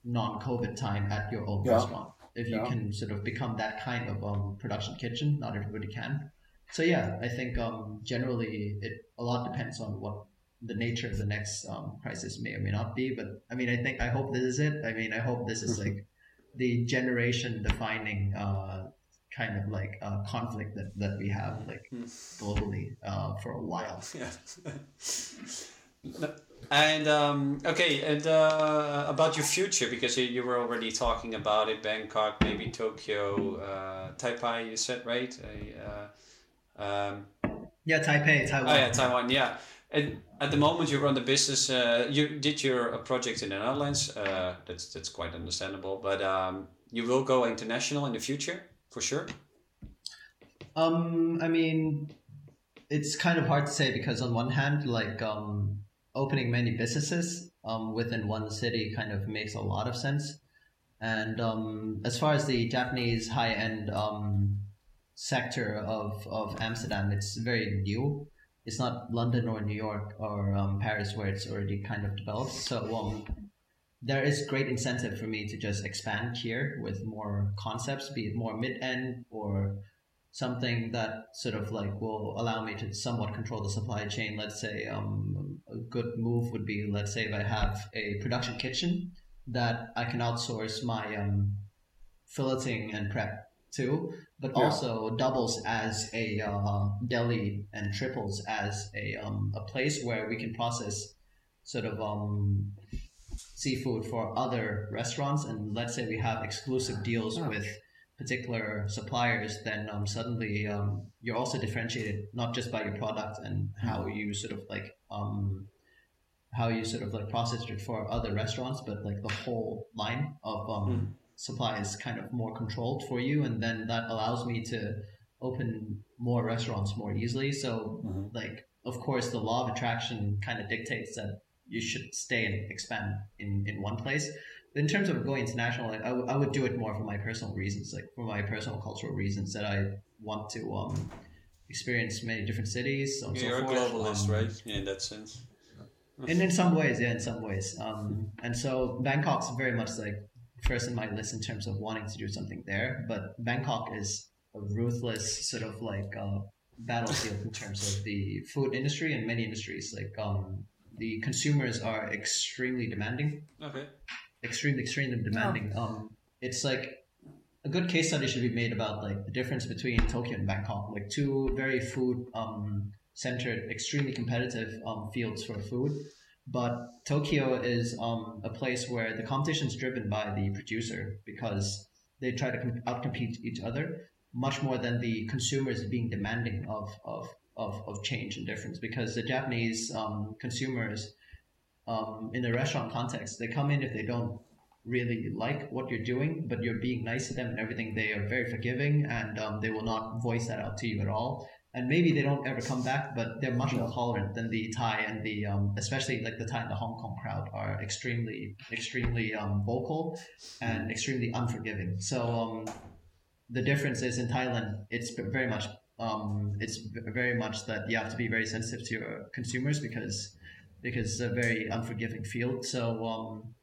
non-COVID time at your own Yeah. restaurant. If you Yeah. can sort of become that kind of um, production kitchen, not everybody can. So yeah, I think um, generally it a lot depends on what the nature of the next um, crisis may or may not be. But I mean, I think I hope this is it. I mean, I hope this is like the generation defining uh, kind of like uh, conflict that, that we have like Hmm. globally uh, for a while. yeah and um, okay and uh, about your future because you, you were already talking about it bangkok maybe tokyo uh, taipei you said right uh, um, Yeah, Taipei, Taiwan. Oh yeah, Taiwan. Yeah, and at the moment you run the business. Uh, you did your uh, project in the Netherlands. Uh, that's that's quite understandable. But um, you will go international in the future for sure. Um, I mean, it's kind of hard to say because on one hand, like um, opening many businesses um, within one city kind of makes a lot of sense. And um, as far as the Japanese high end um, sector of, of Amsterdam, it's very new. It's not London or New York or um, Paris where it's already kind of developed. So um, there is great incentive for me to just expand here with more concepts, be it more mid end or something that sort of like will allow me to somewhat control the supply chain. Let's say um, a good move would be, let's say, if I have a production kitchen that I can outsource my um, filleting and prep to, but Yeah. also doubles as a uh, deli and triples as a um, a place where we can process sort of um, seafood for other restaurants. And let's say we have exclusive deals Oh. with particular suppliers, then um, suddenly um, you're also differentiated not just by your product and how you sort of like um, how you sort of like process it for other restaurants, but like the whole line of um, Mm. supply is kind of more controlled for you, and then that allows me to open more restaurants more easily. So Mhm. like of course the law of attraction kind of dictates that you should stay and expand in, in one place in terms of going international like, I, w- I would do it more for my personal reasons like for my personal cultural reasons that i want to um, experience many different cities so on and so You're a forth. globalist, Um, right? Yeah, in that sense. and in some ways yeah in some ways um, and so bangkok's very much like first in my list in terms of wanting to do something there but bangkok is a ruthless sort of like uh, battlefield in terms of the food industry and many industries like um, the consumers are extremely demanding Okay. extremely extremely demanding um, it's like a good case study should be made about like the difference between Tokyo and Bangkok, like two very food um, centered, extremely competitive um, fields for food. But Tokyo is um, a place where the competition is driven by the producer because they try to com- outcompete each other much more than the consumers being demanding of, of, of, of change and difference. Because the Japanese um, consumers, um, in the restaurant context, they come in if they don't really like what you're doing, but you're being nice to them and everything. They are very forgiving and um, they will not voice that out to you at all. And maybe they don't ever come back, but they're much more tolerant than the Thai and the, um, especially like the Thai and the Hong Kong crowd are extremely, extremely um, vocal and extremely unforgiving. So um, the difference is in Thailand, it's very much, um, it's very much that you have to be very sensitive to your consumers because because it's a very unforgiving field. So um,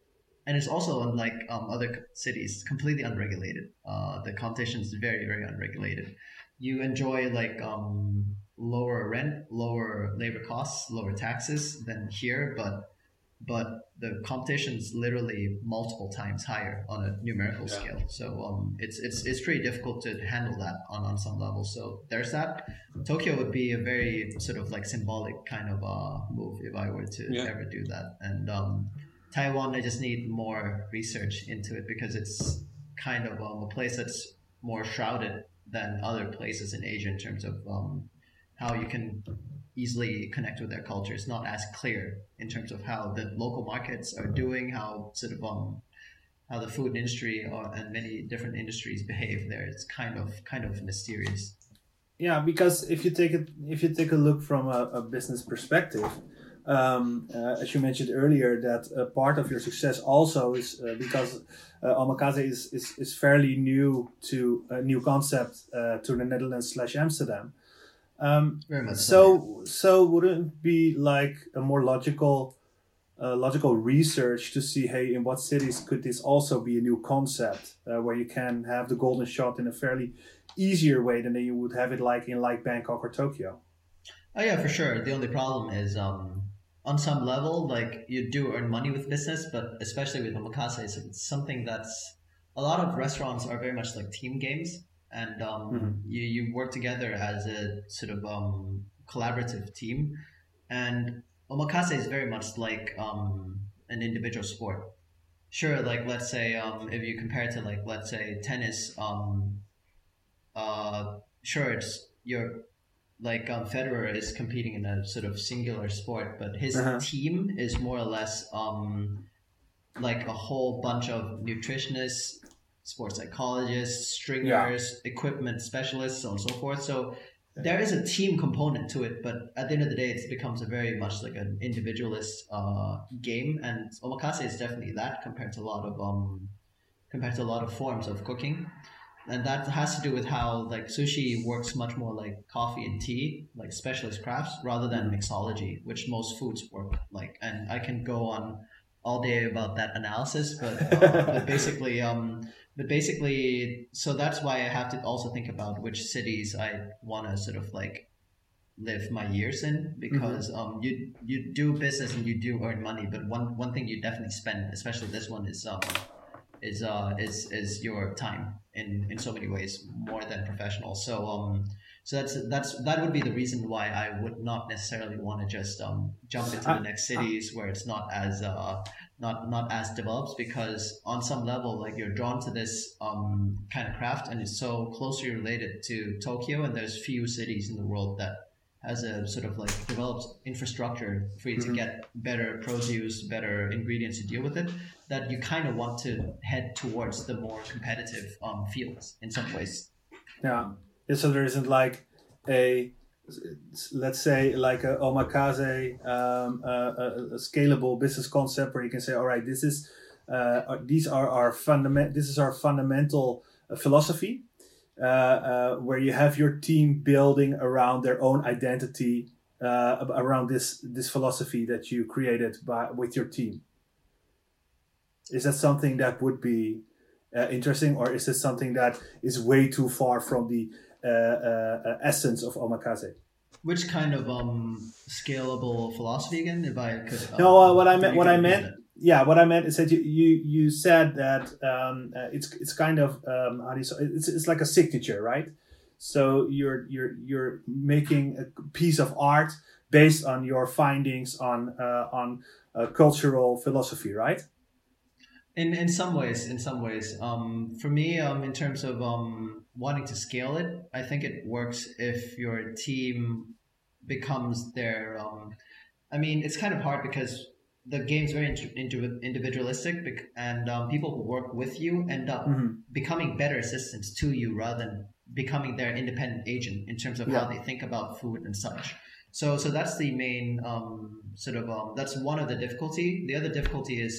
and it's also unlike um, other cities, completely unregulated. Uh, the competition is very, very unregulated. You enjoy like um, lower rent, lower labor costs, lower taxes than here, but but the competition is literally multiple times higher on a numerical Yeah. scale. So um, it's it's it's pretty difficult to handle that on, on some level. So there's that. Tokyo would be a very sort of like symbolic kind of uh, move if I were to Yeah. ever do that. And um, Taiwan, I just need more research into it because it's kind of um, a place that's more shrouded than other places in Asia in terms of um, how you can easily connect with their culture. It's not as clear in terms of how the local markets are doing, how sort of um, how the food industry or, and many different industries behave there. It's kind of kind of mysterious. Yeah, because if you take it, if you take a look from a, a business perspective, um, uh, as you mentioned earlier, that uh, part of your success also is uh, because uh, Omakase is, is is fairly new to a new concept uh, to the Netherlands slash Amsterdam. Um, Very much so so wouldn't it be like a more logical uh, logical research to see hey in what cities could this also be a new concept uh, where you can have the golden shot in a fairly easier way than you would have it like in like Bangkok or Tokyo. Oh yeah, for sure. The only problem is um, on some level, like you do earn money with business, but especially with omakase, it's something that's a lot of restaurants are very much like team games, and um, Mhm. you you work together as a sort of um, collaborative team, and omakase is very much like um, an individual sport. Sure, like let's say um, if you compare it to like let's say tennis, um, uh, sure it's you're like um, Federer is competing in a sort of singular sport, but his Uh-huh. team is more or less um, like a whole bunch of nutritionists, sports psychologists, stringers, equipment specialists, so on and so forth. So there is a team component to it, but at the end of the day, it becomes a very much like an individualist uh, game, and omakase is definitely that compared to a lot of um, compared to a lot of forms of cooking. And that has to do with how like sushi works much more like coffee and tea like specialist crafts rather than mixology which most foods work like. And i can go on all day about that analysis but, uh, but basically um but basically so that's why i have to also think about which cities i want to sort of like live my years in because um you you do business and you do earn money but one one thing you definitely spend especially this one is um is uh is is your time in in so many ways more than professional. So um so that's that's that would be the reason why I would not necessarily want to just um jump into the next cities where it's not as uh not not as developed because on some level like you're drawn to this um, kind of craft and it's so closely related to Tokyo and there's few cities in the world that has a sort of like developed infrastructure for you Mm-hmm. to get better produce, better ingredients to deal with it. That you kind of want to head towards the more competitive um, fields in some ways. Yeah. Yeah, So there isn't like a, let's say, like a omakase, um, a, a, scalable business concept where you can say, all right, this is, uh, these are our fundament. This is our fundamental uh, philosophy, uh, uh, where you have your team building around their own identity, uh, around this this philosophy that you created by with your team. Is that something that would be uh, interesting, or is this something that is way too far from the essence of omakase? Which kind of um, scalable philosophy again? If I could. Um, No, uh, what I meant, what I meant, it. yeah, what I meant is that you you, you said that um, uh, it's it's kind of um, how do you say it's it's like a signature, right? So you're you're you're making a piece of art based on your findings on uh, on uh, cultural philosophy, right? In in some ways, in some ways, um, for me, um, in terms of um, wanting to scale it, I think it works if your team becomes their. Um, I mean, it's kind of hard because the game's very individualistic, and um, people who work with you end up Mhm. becoming better assistants to you rather than becoming their independent agent in terms of Yeah. how they think about food and such. So, so that's the main um, sort of um, that's one of the difficulty. The other difficulty is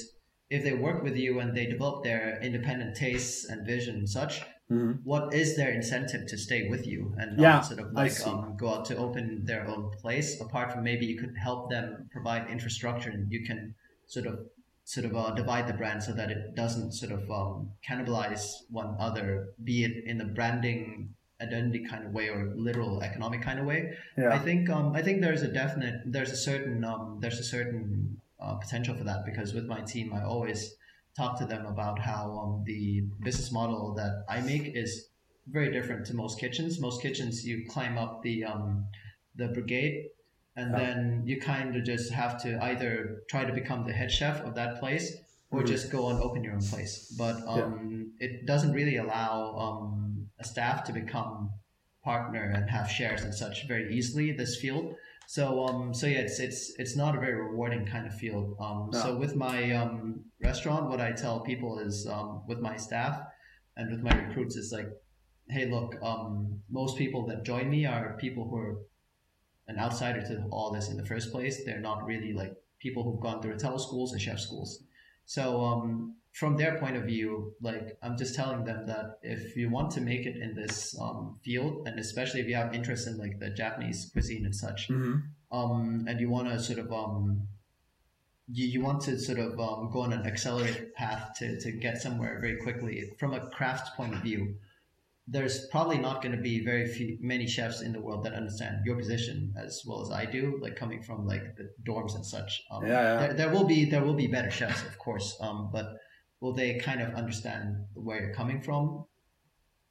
if they work with you and they develop their independent tastes and vision and such. Mhm. What is their incentive to stay with you and not Yeah, sort of like um, go out to open their own place? Apart from maybe you could help them provide infrastructure and you can sort of sort of uh, divide the brand so that it doesn't sort of um, cannibalize one other, be it in the branding identity kind of way or literal economic kind of way. I think um, I think there's a definite there's a certain um, there's a certain uh, potential for that because with my team I always talk to them about how um, the business model that I make is very different to most kitchens. Most kitchens you climb up the um, the brigade and Yeah. then you kind of just have to either try to become the head chef of that place or Mhm. just go and open your own place. But um, it doesn't really allow um, a staff to become partner and have shares and such very easily this field. So um so yeah it's it's it's not a very rewarding kind of field. Um so with my um restaurant what I tell people is um with my staff and with my recruits is like hey look um most people that join me are people who are an outsider to all this in the first place. They're not really like people who've gone through hotel schools and chef schools. So um, from their point of view, like I'm just telling them that if you want to make it in this um, field, and especially if you have interest in like the Japanese cuisine and such, Mhm. um, and you want to sort of um, you, you want to sort of um, go on an accelerated path to, to get somewhere very quickly from a craft point of view there's probably not going to be very few many chefs in the world that understand your position as well as I do like coming from like the dorms and such. Um, Yeah, yeah. There, there will be there will be better chefs of course um, but will they kind of understand where you're coming from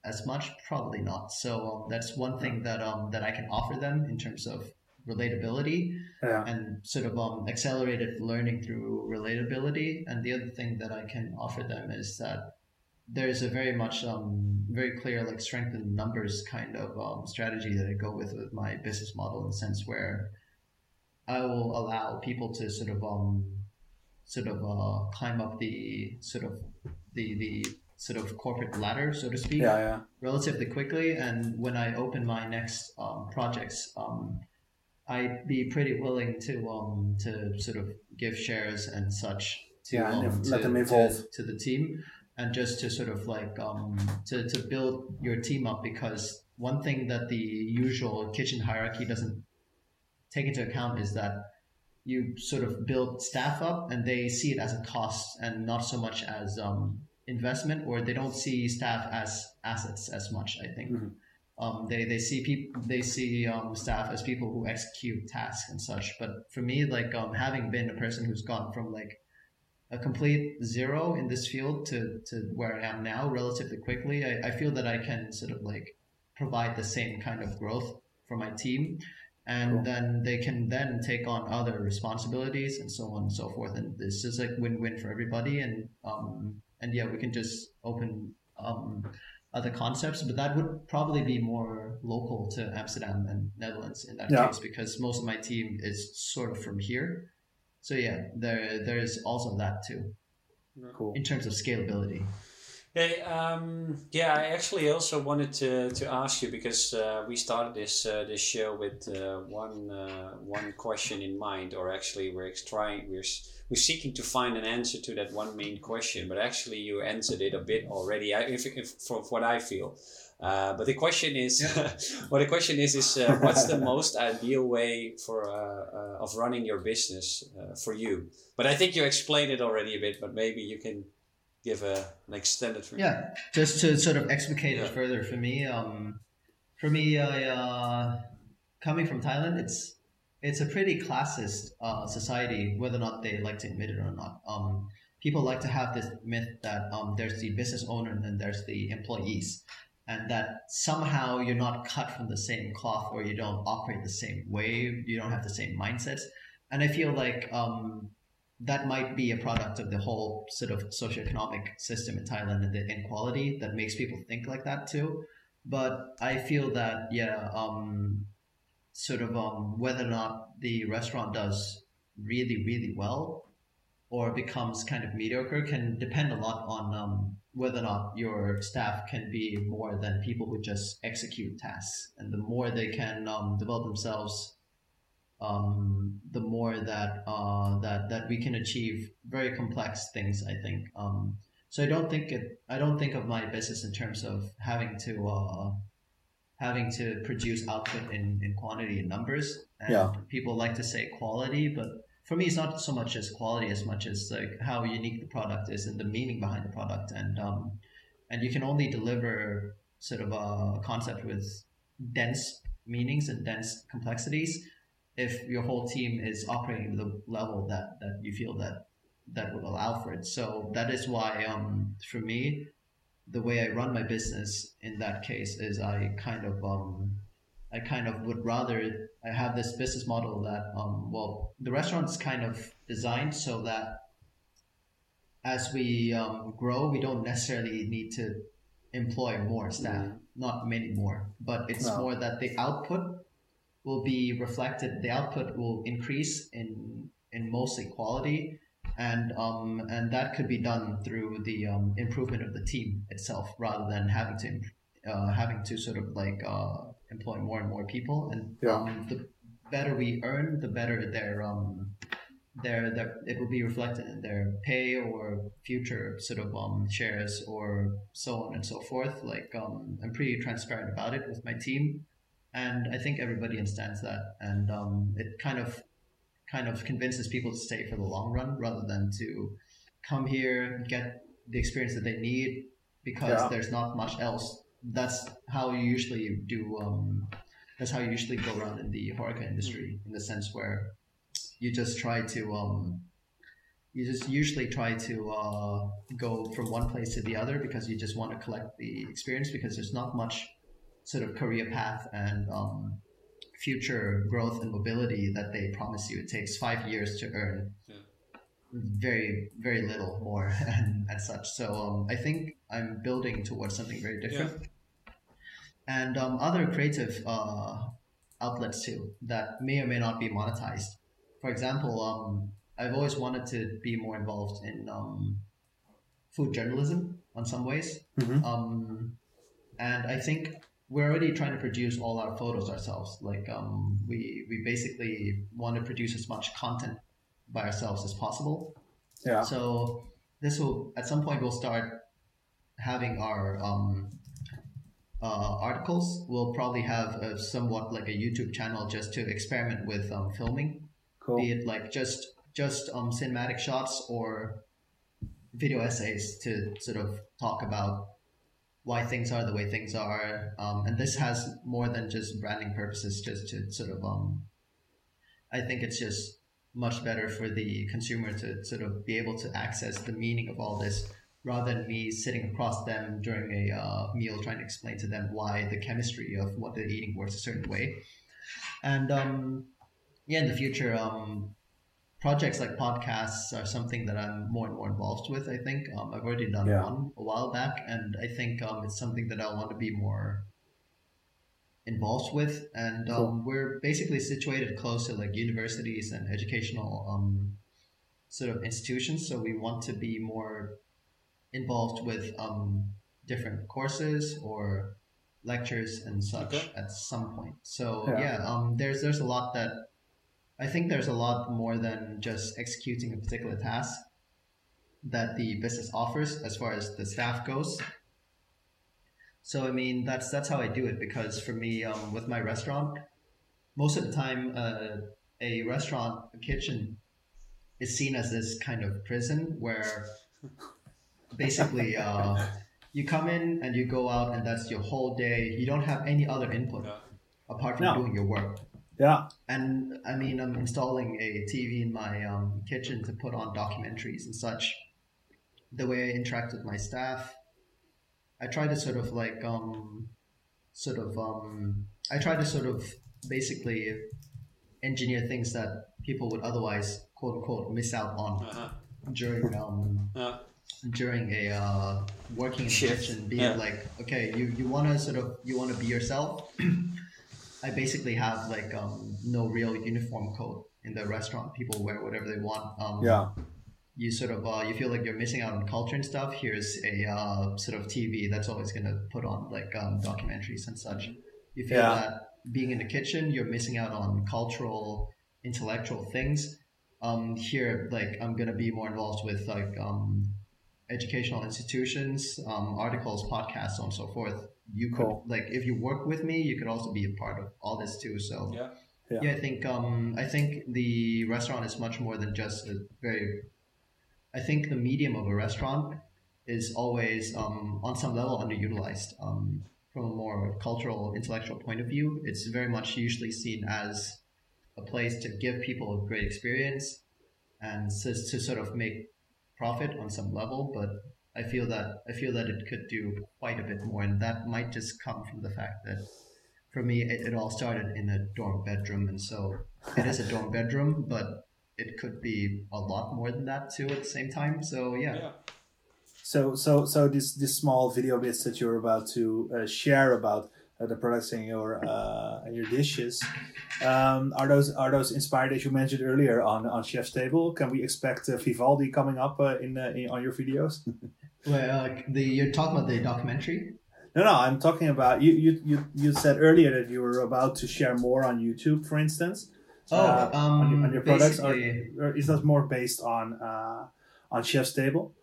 as much? Probably not. So um, that's one thing that um, that I can offer them in terms of relatability yeah, and sort of um, accelerated learning through relatability. And the other thing that I can offer them is that there's a very much um, very clear like strength in numbers kind of um, strategy that I go with with my business model in the sense where I will allow people to sort of um, sort of uh, climb up the sort of the the sort of corporate ladder, so to speak yeah, yeah. relatively quickly. And when I open my next um, projects, um, I'd be pretty willing to um, to sort of give shares and such to, Yeah, and um, if- let to, them to- evolve. to, the team, and just to sort of like um, to to build your team up because one thing that the usual kitchen hierarchy doesn't take into account is that you sort of build staff up and they see it as a cost and not so much as um, investment or they don't see staff as assets as much i think Mhm. um, they, they see people they see um, staff as people who execute tasks and such but for me like um, having been a person who's gone from like a complete zero in this field to, to where i am now relatively quickly I, I feel that i can sort of like provide the same kind of growth for my team and Cool. then they can then take on other responsibilities and so on and so forth. And this is like win-win for everybody. And um, and yeah, we can just open um, other concepts, but that would probably be more local to Amsterdam and Netherlands in that Yeah. case because most of my team is sort of from here. So yeah, there there is also that too Cool. in terms of scalability. Hey, um, yeah, I actually also wanted to, to ask you because uh, we started this uh, this show with uh, one uh, one question in mind, or actually we're trying we're we're seeking to find an answer to that one main question, but actually you answered it a bit already. I, if, if from what I feel. Uh, but the question is, well, the question is, is uh, what's the most ideal way for uh, uh, of running your business uh, for you? But I think you explained it already a bit, but maybe you can give a, an extended. Yeah, just to sort of explicate Yeah. it further for me. Um, for me, I, uh, coming from Thailand, it's it's a pretty classist uh, society, whether or not they like to admit it or not. Um, people like to have this myth that um, there's the business owner and then there's the employees, and that somehow you're not cut from the same cloth or you don't operate the same way, you don't have the same mindsets. And I feel like um, that might be a product of the whole sort of socioeconomic system in Thailand and the inequality that makes people think like that too. But I feel that yeah, um, sort of um, whether or not the restaurant does really really well or becomes kind of mediocre can depend a lot on um, whether or not your staff can be more than people who just execute tasks. And the more they can um, develop themselves um, the more that uh, that that we can achieve very complex things. I think. Um, so I don't think it. I don't think of my business in terms of having to uh, having to produce output in, in quantity and numbers. And Yeah. People like to say quality, but for me, it's not so much as quality as much as like how unique the product is and the meaning behind the product. And um, and you can only deliver sort of a concept with dense meanings and dense complexities if your whole team is operating at the level that, that you feel that that would allow for it. So that is why um, for me, the way I run my business in that case is I kind of um, I kind of would rather I have this business model that um, well the restaurant's kind of designed so that as we um, grow we don't necessarily need to employ more staff not many more but it's No. more that the output will be reflected the output will increase in in mostly quality and um and that could be done through the um, improvement of the team itself rather than having to uh, having to sort of like uh, employ more and more people and Yeah. um, the better we earn the better their um their, their it will be reflected in their pay or future sort of um shares or so on and so forth like um i'm pretty transparent about it with my team and I think everybody understands that, and um, it kind of kind of convinces people to stay for the long run rather than to come here and get the experience that they need because Yeah. there's not much else. That's how you usually do. Um, that's how you usually go around in the horeca industry, in the sense where you just try to. Um, you just usually try to uh, go from one place to the other because you just want to collect the experience because there's not much sort of career path and um, future growth and mobility that they promise you. It takes five years to earn Yeah. Very, very little more and, and such. So um, I think I'm building towards something very different. And um, other creative uh, outlets too that may or may not be monetized. For example, um, I've always wanted to be more involved in um, food journalism on some ways. Mhm. Um, and I think we're already trying to produce all our photos ourselves. Like um, we we basically want to produce as much content by ourselves as possible. Yeah. So this will at some point we'll start having our um, uh, articles. We'll probably have a, somewhat like a YouTube channel just to experiment with um, filming Cool. be it like just just um, cinematic shots or video essays to sort of talk about why things are the way things are um, and this has more than just branding purposes just to sort of um, i think it's just much better for the consumer to sort of be able to access the meaning of all this rather than me sitting across them during a uh, meal trying to explain to them why the chemistry of what they're eating works a certain way And um, yeah, in the future, um, projects like podcasts are something that I'm more and more involved with. I think um, I've already done Yeah. one a while back, and I think um, it's something that I want to be more involved with. And um, Cool. we're basically situated close to like universities and educational um, sort of institutions, so we want to be more involved with um, different courses or lectures and such Okay. at some point. So Yeah. yeah, um, there's there's a lot that I think there's a lot more than just executing a particular task that the business offers as far as the staff goes. So I mean that's that's how I do it because for me um, with my restaurant, most of the time uh, a restaurant a kitchen is seen as this kind of prison where basically uh, you come in and you go out and that's your whole day. You don't have any other input Yeah. apart from No. doing your work. Yeah. And I mean, I'm installing a TV in my um, kitchen to put on documentaries and such. The way I interact with my staff, I try to sort of like, um, sort of, um, I try to sort of basically engineer things that people would otherwise quote unquote miss out on Uh-huh. during um, Yeah. during a uh, working in the Shift. kitchen, be Yeah. like okay, you you want to sort of you want to be yourself. I basically have like um, no real uniform code in the restaurant. People wear whatever they want. Um, Yeah. You sort of uh, you feel like you're missing out on culture and stuff. Here's a uh, sort of TV that's always gonna put on like um, documentaries and such. You feel Yeah. that being in the kitchen, you're missing out on cultural, intellectual things. Um, here, like I'm gonna be more involved with like um, educational institutions, um, articles, podcasts, so on and so forth. You could Cool. like if you work with me, you could also be a part of all this too. So Yeah. Yeah. yeah, I think um, I think the restaurant is much more than just a very. I think the medium of a restaurant is always um, on some level underutilized. Um, from a more cultural, intellectual point of view, it's very much usually seen as a place to give people a great experience and to, to sort of make profit on some level. But I feel that I feel that it could do quite a bit more, and that might just come from the fact that for me it, it all started in a dorm bedroom, and so it is a dorm bedroom, but it could be a lot more than that too at the same time. So yeah. Yeah. So so so this this small video bits that you're about to uh, share about uh, the products in your uh, and your dishes um, are those are those inspired as you mentioned earlier on on Chef's Table? Can we expect uh, Vivaldi coming up uh, in, uh, in on your videos? Well, uh, the you're talking about the documentary. no, no, I'm talking about you. You you you said earlier that you were about to share more on YouTube, for instance. Oh, uh, on, your, um, on your products, or, or is that more based on uh, on Chef's Table?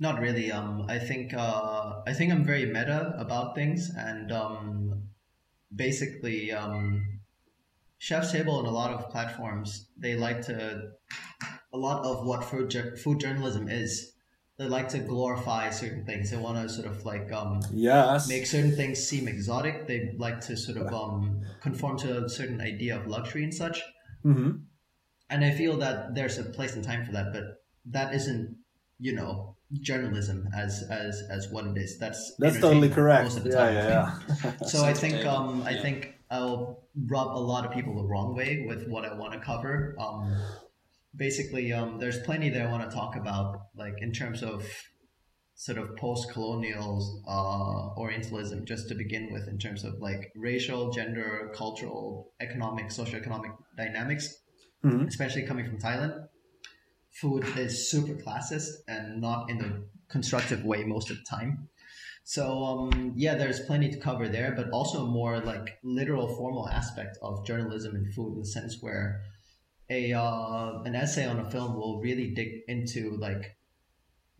Not really. Um, I think uh, I think I'm very meta about things, and um, basically, um, Chef's Table and a lot of platforms they like to a lot of what food jour- food journalism is. They like to glorify certain things. They want to sort of like um, Yes. make certain things seem exotic. They like to sort of um, conform to a certain idea of luxury and such. Hmm And I feel that there's a place and time for that, but that isn't, you know, journalism as as as what it is. That's That's totally correct. Most of the Yeah, time. yeah, yeah. so I think entertainment, um I yeah. think I'll rub a lot of people the wrong way with what I want to cover. Um, basically, um, there's plenty that I want to talk about, like in terms of sort of post-colonial uh, Orientalism, just to begin with, in terms of like racial, gender, cultural, economic, socioeconomic dynamics, Mhm. especially coming from Thailand. Food is super classist and not in a constructive way most of the time. So um, yeah, there's plenty to cover there, but also a more like literal, formal aspect of journalism and food in the sense where a uh, an essay on a film will really dig into like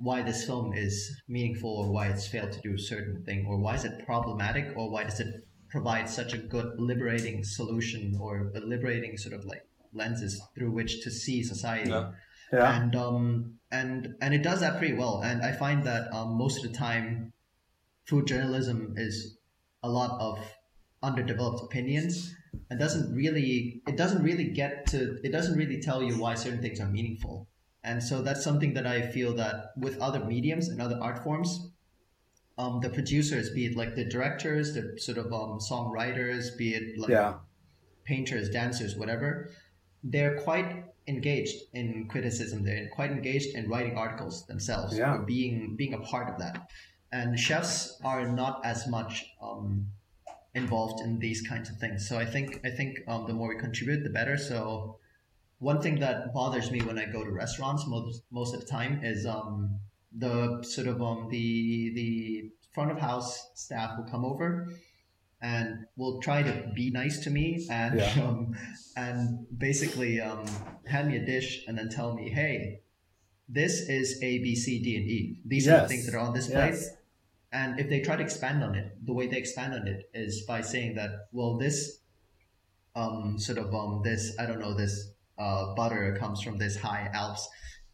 why this film is meaningful or why it's failed to do a certain thing or why is it problematic or why does it provide such a good liberating solution or a liberating sort of like lenses through which to see society Yeah. Yeah. and um and and it does that pretty well and i find that um, most of the time food journalism is a lot of underdeveloped opinions and doesn't really it doesn't really get to it doesn't really tell you why certain things are meaningful and so that's something that i feel that with other mediums and other art forms um, the producers be it like the directors the sort of um, songwriters be it like Yeah. painters, dancers, whatever, they're quite engaged in criticism. They're quite engaged in writing articles themselves Yeah. or being being a part of that. And chefs are not as much um, involved in these kinds of things. So I think I think um, the more we contribute, the better. So one thing that bothers me when I go to restaurants most most of the time is um, the sort of um, the the front of house staff will come over and will try to be nice to me and Yeah. um, and basically um, hand me a dish and then tell me, hey, this is A B C D and E. These are the things that are on this plate. Yes. And if they try to expand on it, the way they expand on it is by saying that, well, this um, sort of um, this I don't know this uh, butter comes from this high Alps,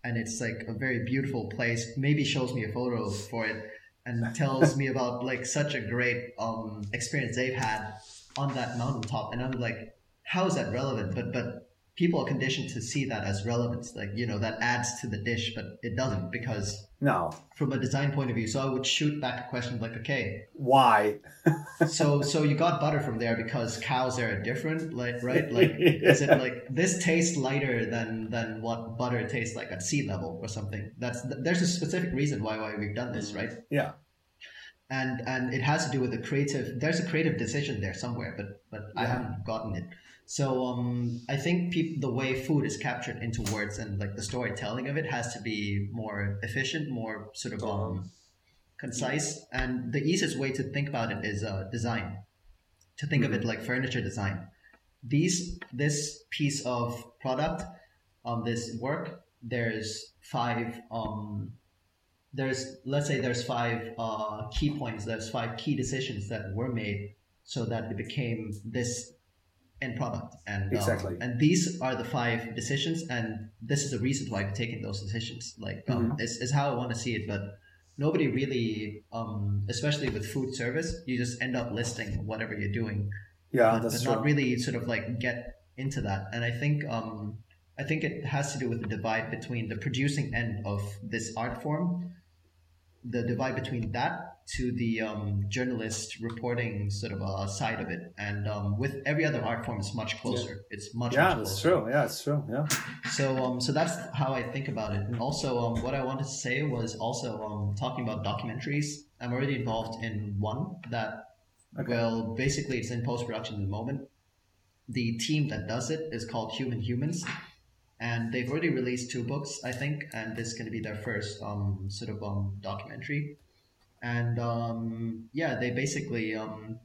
and it's like a very beautiful place. Maybe shows me a photo for it and tells me about like such a great um, experience they've had on that mountaintop, and I'm like, how is that relevant? But but people are conditioned to see that as relevance, like you know that adds to the dish, but it doesn't because No. from a design point of view. So I would shoot back a question like, okay, Why? so so you got butter from there because cows there are different, like right? Like is it like this tastes lighter than than what butter tastes like at sea level or something? That's there's a specific reason why why we've done this, right? Yeah. And and it has to do with the creative. There's a creative decision there somewhere, but but I haven't gotten it. So um, I think peop- the way food is captured into words and like the storytelling of it has to be more efficient, more sort of um, concise. And the easiest way to think about it is uh, design. To think of it like furniture design. These this piece of product, um, this work, there's five. Um, there's let's say there's five uh, key points. There's five key decisions that were made so that it became this end product. And um, Exactly. and these are the five decisions, and this is the reason why we're taking those decisions. Like um, Mhm. is is how I want to see it, but nobody really, um, especially with food service, you just end up listing whatever you're doing, Yeah, but, that's but true. not really sort of like get into that. And I think um, I think it has to do with the divide between the producing end of this art form, the divide between that to the um, journalist reporting sort of uh, side of it, and um, with every other art form, it's much closer. It's much yeah, much that's true. Yeah, it's true. Yeah. So, um, so that's how I think about it. And also, um, what I wanted to say was also um, talking about documentaries. I'm already involved in one that, Okay. well, basically it's in post production at the moment. The team that does it is called Human Humans, and they've already released two books, I think, and this is going to be their first um, sort of um, documentary. And um, yeah, they basically um,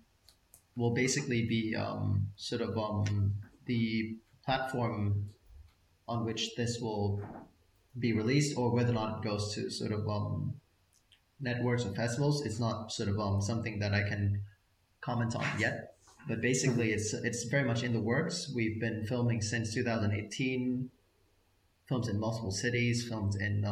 will basically be um, sort of um, the platform on which this will be released or whether or not it goes to sort of um, networks or festivals. It's not sort of um, something that i can comment on yet. But basically it's it's very much in the works. We've been filming since 2018 films in multiple cities films in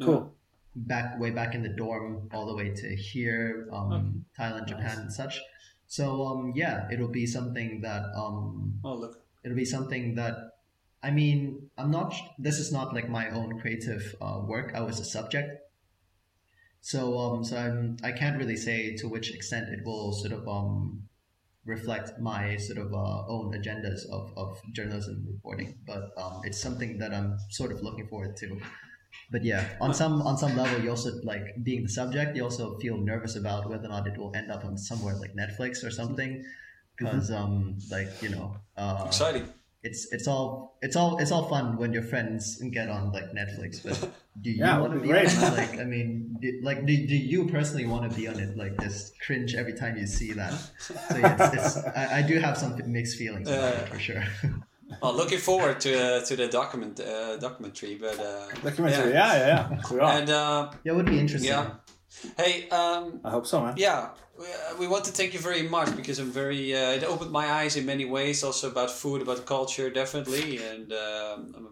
Cool. Back way back in the dorm all the way to here um, thailand japan Nice. and such so um, yeah it'll be something that um, Oh, look. it'll be something that i mean i'm not this is not like my own creative uh, work i was a subject so um so i'm i can't really say to which extent it will sort of um reflect my sort of uh, own agendas of, of journalism reporting but um it's something that i'm sort of looking forward to but yeah on some on some level you also like being the subject you also feel nervous about whether or not it will end up on somewhere like netflix or something because um like you know uh Exciting. it's it's all it's all it's all fun when your friends get on like Netflix, but do you Yeah, want to be be on it? Like, I mean, do, like, do, do you personally want to be on it? Like, just cringe every time you see that. So yeah, it's, it's I, I do have some mixed feelings about Yeah. it for sure. Well, looking forward to uh, to the document uh, documentary, but uh, Documentary. Yeah, yeah, yeah. We are. and uh, yeah, it would be interesting. yeah. Hey, um, I hope so, man. yeah, we, uh, we want to thank you very much because I'm very. Uh, it opened my eyes in many ways, also about food, about culture, definitely, and um, I'm,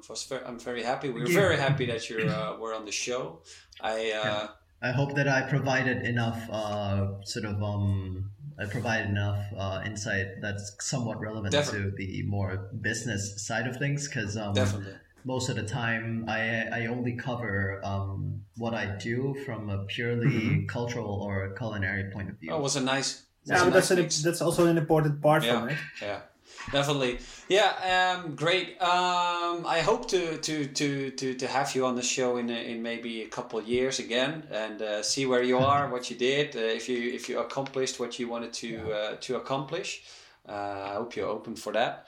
I'm very happy. We're Yeah. very happy that you uh, were on the show. I uh, I hope that I provided enough uh, sort of um, I provide enough uh, insight that's somewhat relevant Definitely. to the more business side of things because um, definitely. most of the time I, I only cover um, what I do from a purely Mhm. cultural or culinary point of view. Oh, it was a nice. was Yeah, a but that's an, that's also an important part Yeah. from it. Yeah. Definitely. Yeah, um, great. Um, I hope to, to, to, to, to have you on the show in in maybe a couple of years again and uh, see where you are, what you did, uh, if you if you accomplished what you wanted to uh, to accomplish. Uh, I hope you're open for that.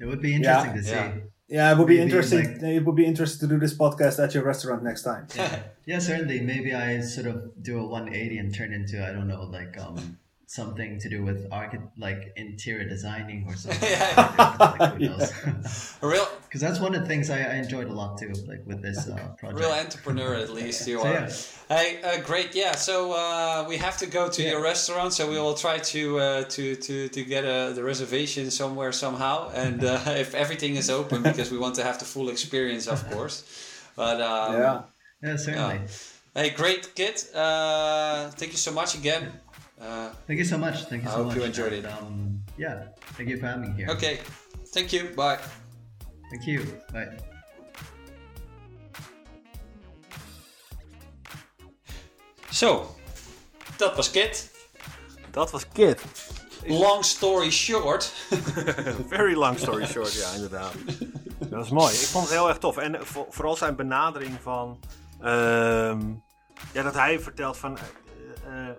It would be interesting Yeah. to see. Yeah. Yeah, it would be Maybe, interesting. like- it would be interesting to do this podcast at your restaurant next time. Yeah, certainly. Maybe I sort of do a 180 and turn into I don't know, like um something to do with archi- like interior designing or something. Yeah. like, who knows? A real Because that's one of the things I, I enjoyed a lot too, like with this uh, project. real entrepreneur at least you So, are. yeah. Hey, uh, great. Yeah, so uh, we have to go to your restaurant, so we will try to uh, to to to get uh, the reservation somewhere somehow, and uh, if everything is open, because we want to have the full experience, of course. But um, yeah. Yeah, certainly. Hey, great, Kit. Uh, thank you so much again. Uh, Thank you so much. Thank you I so hope much. you enjoyed And, it. Um, yeah, thank you for having me here. okay, thank you. Bye. Thank you. Bye. Zo, dat was Kit. Dat was Kit. Long story short. Very long story short, ja, inderdaad. Dat is mooi. Ik vond het heel erg tof. En voor- vooral zijn benadering van. ehm, ja, dat hij vertelt van. Eh, eh,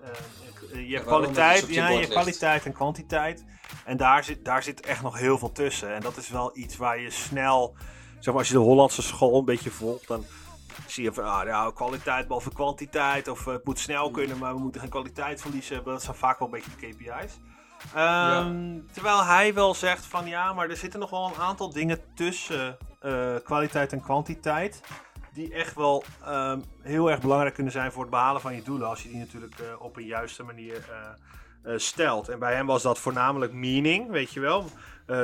eh, je het kwaliteit, ja, je ligt. kwaliteit en kwantiteit. En daar zit, daar zit echt nog heel veel tussen. En dat is wel iets waar je snel. Zeg maar, als je de Hollandse school een beetje volgt, dan zie je van ah, ja, kwaliteit boven kwantiteit. Of het moet snel Mm. kunnen, maar we moeten geen kwaliteitsverlies hebben. Dat zijn vaak wel een beetje de KPI's. Ehm, Terwijl hij wel zegt van ja, maar er zitten nog wel een aantal dingen tussen eh, kwaliteit en kwantiteit. Die echt wel ehm, heel erg belangrijk kunnen zijn voor het behalen van je doelen. Als je die natuurlijk eh, op een juiste manier eh, eh, stelt. En bij hem was dat voornamelijk meaning, weet je wel.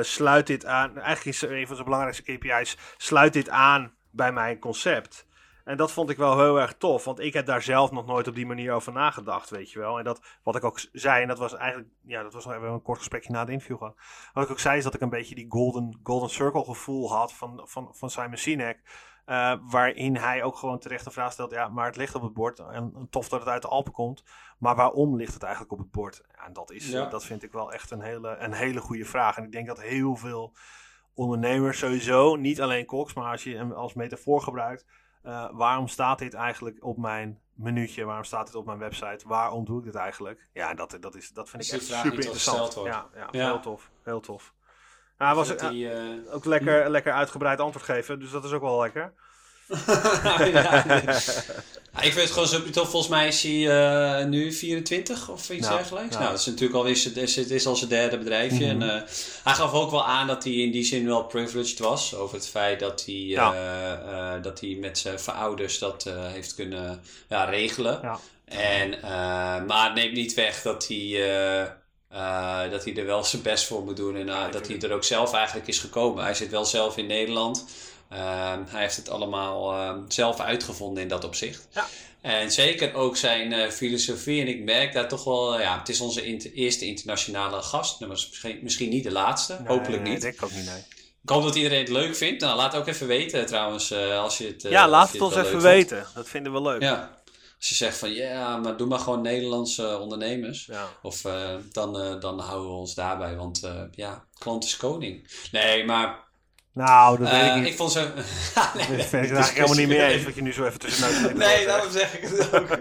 Sluit dit aan, eigenlijk is een van zijn belangrijkste KPI's, sluit dit aan bij mijn concept. En dat vond ik wel heel erg tof, want ik heb daar zelf nog nooit op die manier over nagedacht, weet je wel. En dat, wat ik ook zei, en dat was eigenlijk, ja, dat was nog even een kort gesprekje na de interview gehad. Wat ik ook zei, is dat ik een beetje die golden, golden circle gevoel had van, van, van Simon Sinek. Eh, waarin hij ook gewoon terecht de vraag stelt, ja, maar het ligt op het bord. En tof dat het uit de Alpen komt. Maar waarom ligt het eigenlijk op het bord? Ja, en dat, is, Ja. eh, dat vind ik wel echt een hele, een hele goede vraag. En ik denk dat heel veel ondernemers sowieso, niet alleen koks, maar als je hem als metafoor gebruikt. eh, waarom staat dit eigenlijk op mijn minuutje? Waarom staat dit op mijn website? Waarom doe ik dit eigenlijk? Ja, dat, dat, is, dat vind ik echt super interessant. ja, Ja. heel tof. Heel tof. Hij was ook, die, eh, ook lekker, lekker uitgebreid antwoord geven, dus dat is ook wel lekker. ja, Ja, ik weet het gewoon zo tof. Volgens mij is hij eh, nu 24 of iets Nou, dergelijks. Nou, dat is natuurlijk alweer zijn- het is, het is al zijn derde bedrijfje. Mhm. En, eh, hij gaf ook wel aan dat hij in die zin wel privileged was. Over het feit dat hij, Ja. eh, eh, dat hij met zijn verouders dat eh, heeft kunnen ja, regelen. Ja. En, eh, maar het neemt niet weg dat hij, eh, dat hij er wel zijn best voor moet doen. En eh, dat hij er ook zelf eigenlijk is gekomen. Hij zit wel zelf in Nederland. Ehm, hij heeft het allemaal ehm, zelf uitgevonden in dat opzicht. Ja. En zeker ook zijn eh, filosofie. En ik merk daar toch wel, ja, het is onze inter- eerste internationale gast. Nou, misschien, misschien niet de laatste, Nee, hopelijk nee, niet. ik ook niet, nee. Ik hoop dat iedereen het leuk vindt. Nou, laat ook even weten trouwens, als je het ja, laat het ons even leuk weten. Dat vinden we leuk. Ja, als je zegt van ja, maar doe maar gewoon Nederlandse ondernemers. Ja. Of eh, dan, eh, dan houden we ons daarbij, want eh, ja, klant is koning. Nee, maar Nou, dat weet eh, ik ik, niet. vond ze. nee, Dat vind ik eigenlijk helemaal niet meer eens wat je nu zo even tussenuit. Nee, daarom zeg ik het ook.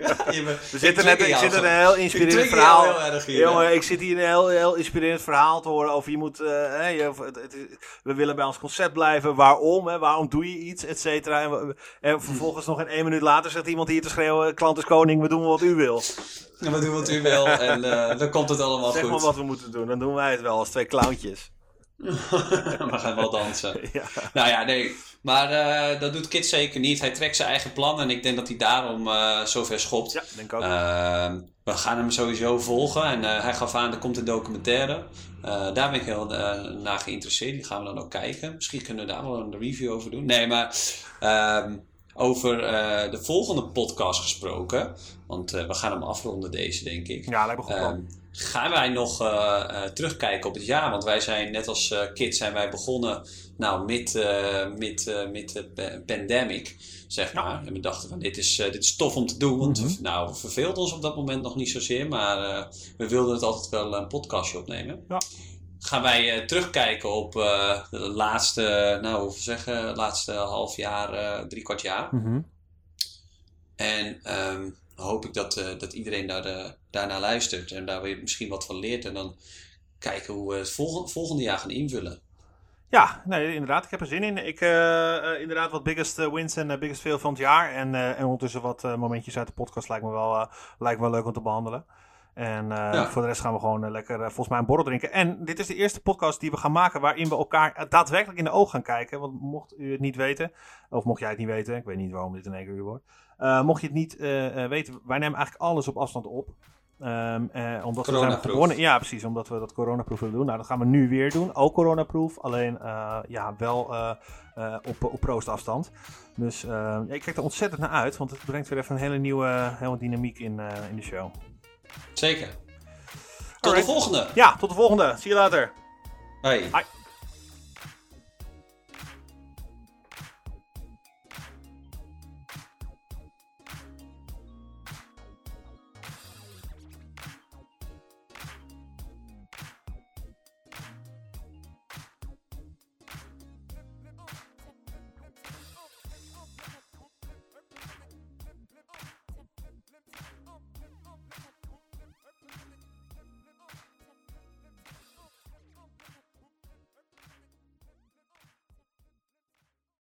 We ik zitten net ik zit gewoon. een heel Ik inspirerend verhaal. heel erg hier. Jongen, ik zit hier een heel, heel inspirerend verhaal te horen over je moet, eh, we willen bij ons concept blijven. Waarom? Hè, waarom doe je iets? Et cetera. En, we- en vervolgens nog een één minuut later zegt iemand hier te schreeuwen: klant is koning, we doen wat u wil. Ja, maar doe wat u wil en eh, dan komt het allemaal zeg goed. maar wat we moeten doen. Dan doen wij het wel als twee clowntjes. we gaan wel dansen. Ja. Nou ja, nee. Maar eh, dat doet Kit zeker niet. Hij trekt zijn eigen plan en ik denk dat hij daarom eh zover schopt. ja, denk ik ook. Ehm, we gaan hem sowieso volgen. En eh, hij gaf aan, er komt een documentaire. Daar ben ik heel naar geïnteresseerd. Die gaan we dan ook kijken. Misschien kunnen we daar wel een review over doen. Nee, maar ehm, over de volgende podcast gesproken. Want we gaan hem afronden deze, denk ik. ja, lijkt me goed. Gaan wij nog eh, eh, terugkijken op het jaar? Want wij zijn net als eh kids zijn wij begonnen nou, met, eh met, met de pa- pandemic, zeg maar. En we dachten van dit is, dit is tof om te doen. Want Mhm. we- nou, we verveelden ons op dat moment nog niet zozeer. Maar we wilden het altijd wel een podcastje opnemen. Ja. gaan wij terugkijken op de laatste, nou, hoe zeggen, laatste half jaar, drie kwart jaar. Mhm. En ehm, hoop ik dat, dat iedereen daar, daarnaar luistert en daar weer misschien wat van leert. En dan kijken hoe we het volgende, volgende jaar gaan invullen. Ja, nee, inderdaad. Ik heb er zin in. Ik, uh, inderdaad, wat biggest wins en biggest fail van het jaar. En, en ondertussen wat momentjes uit de podcast lijkt me wel, lijkt me wel leuk om te behandelen. En voor de rest gaan we gewoon lekker volgens mij een borrel drinken. En dit is de eerste podcast die we gaan maken waarin we elkaar daadwerkelijk in de ogen gaan kijken. Want mocht u het niet weten, of mocht jij het niet weten, ik weet niet waarom dit in één keer wordt. Mocht je het niet weten, wij nemen eigenlijk alles op afstand op. Um, eh, omdat we zijn begonnen, ja, precies, omdat we dat coronaproof willen doen. Nou, dat gaan we nu weer doen. Ook coronaproof, alleen uh, ja, wel uh, op, op proostafstand. Dus ja, ik kijk er ontzettend naar uit, want het brengt weer even een hele nieuwe hele dynamiek in, in de show. Zeker. Tot de volgende. Ja, tot de volgende. Zie je later. Hoi.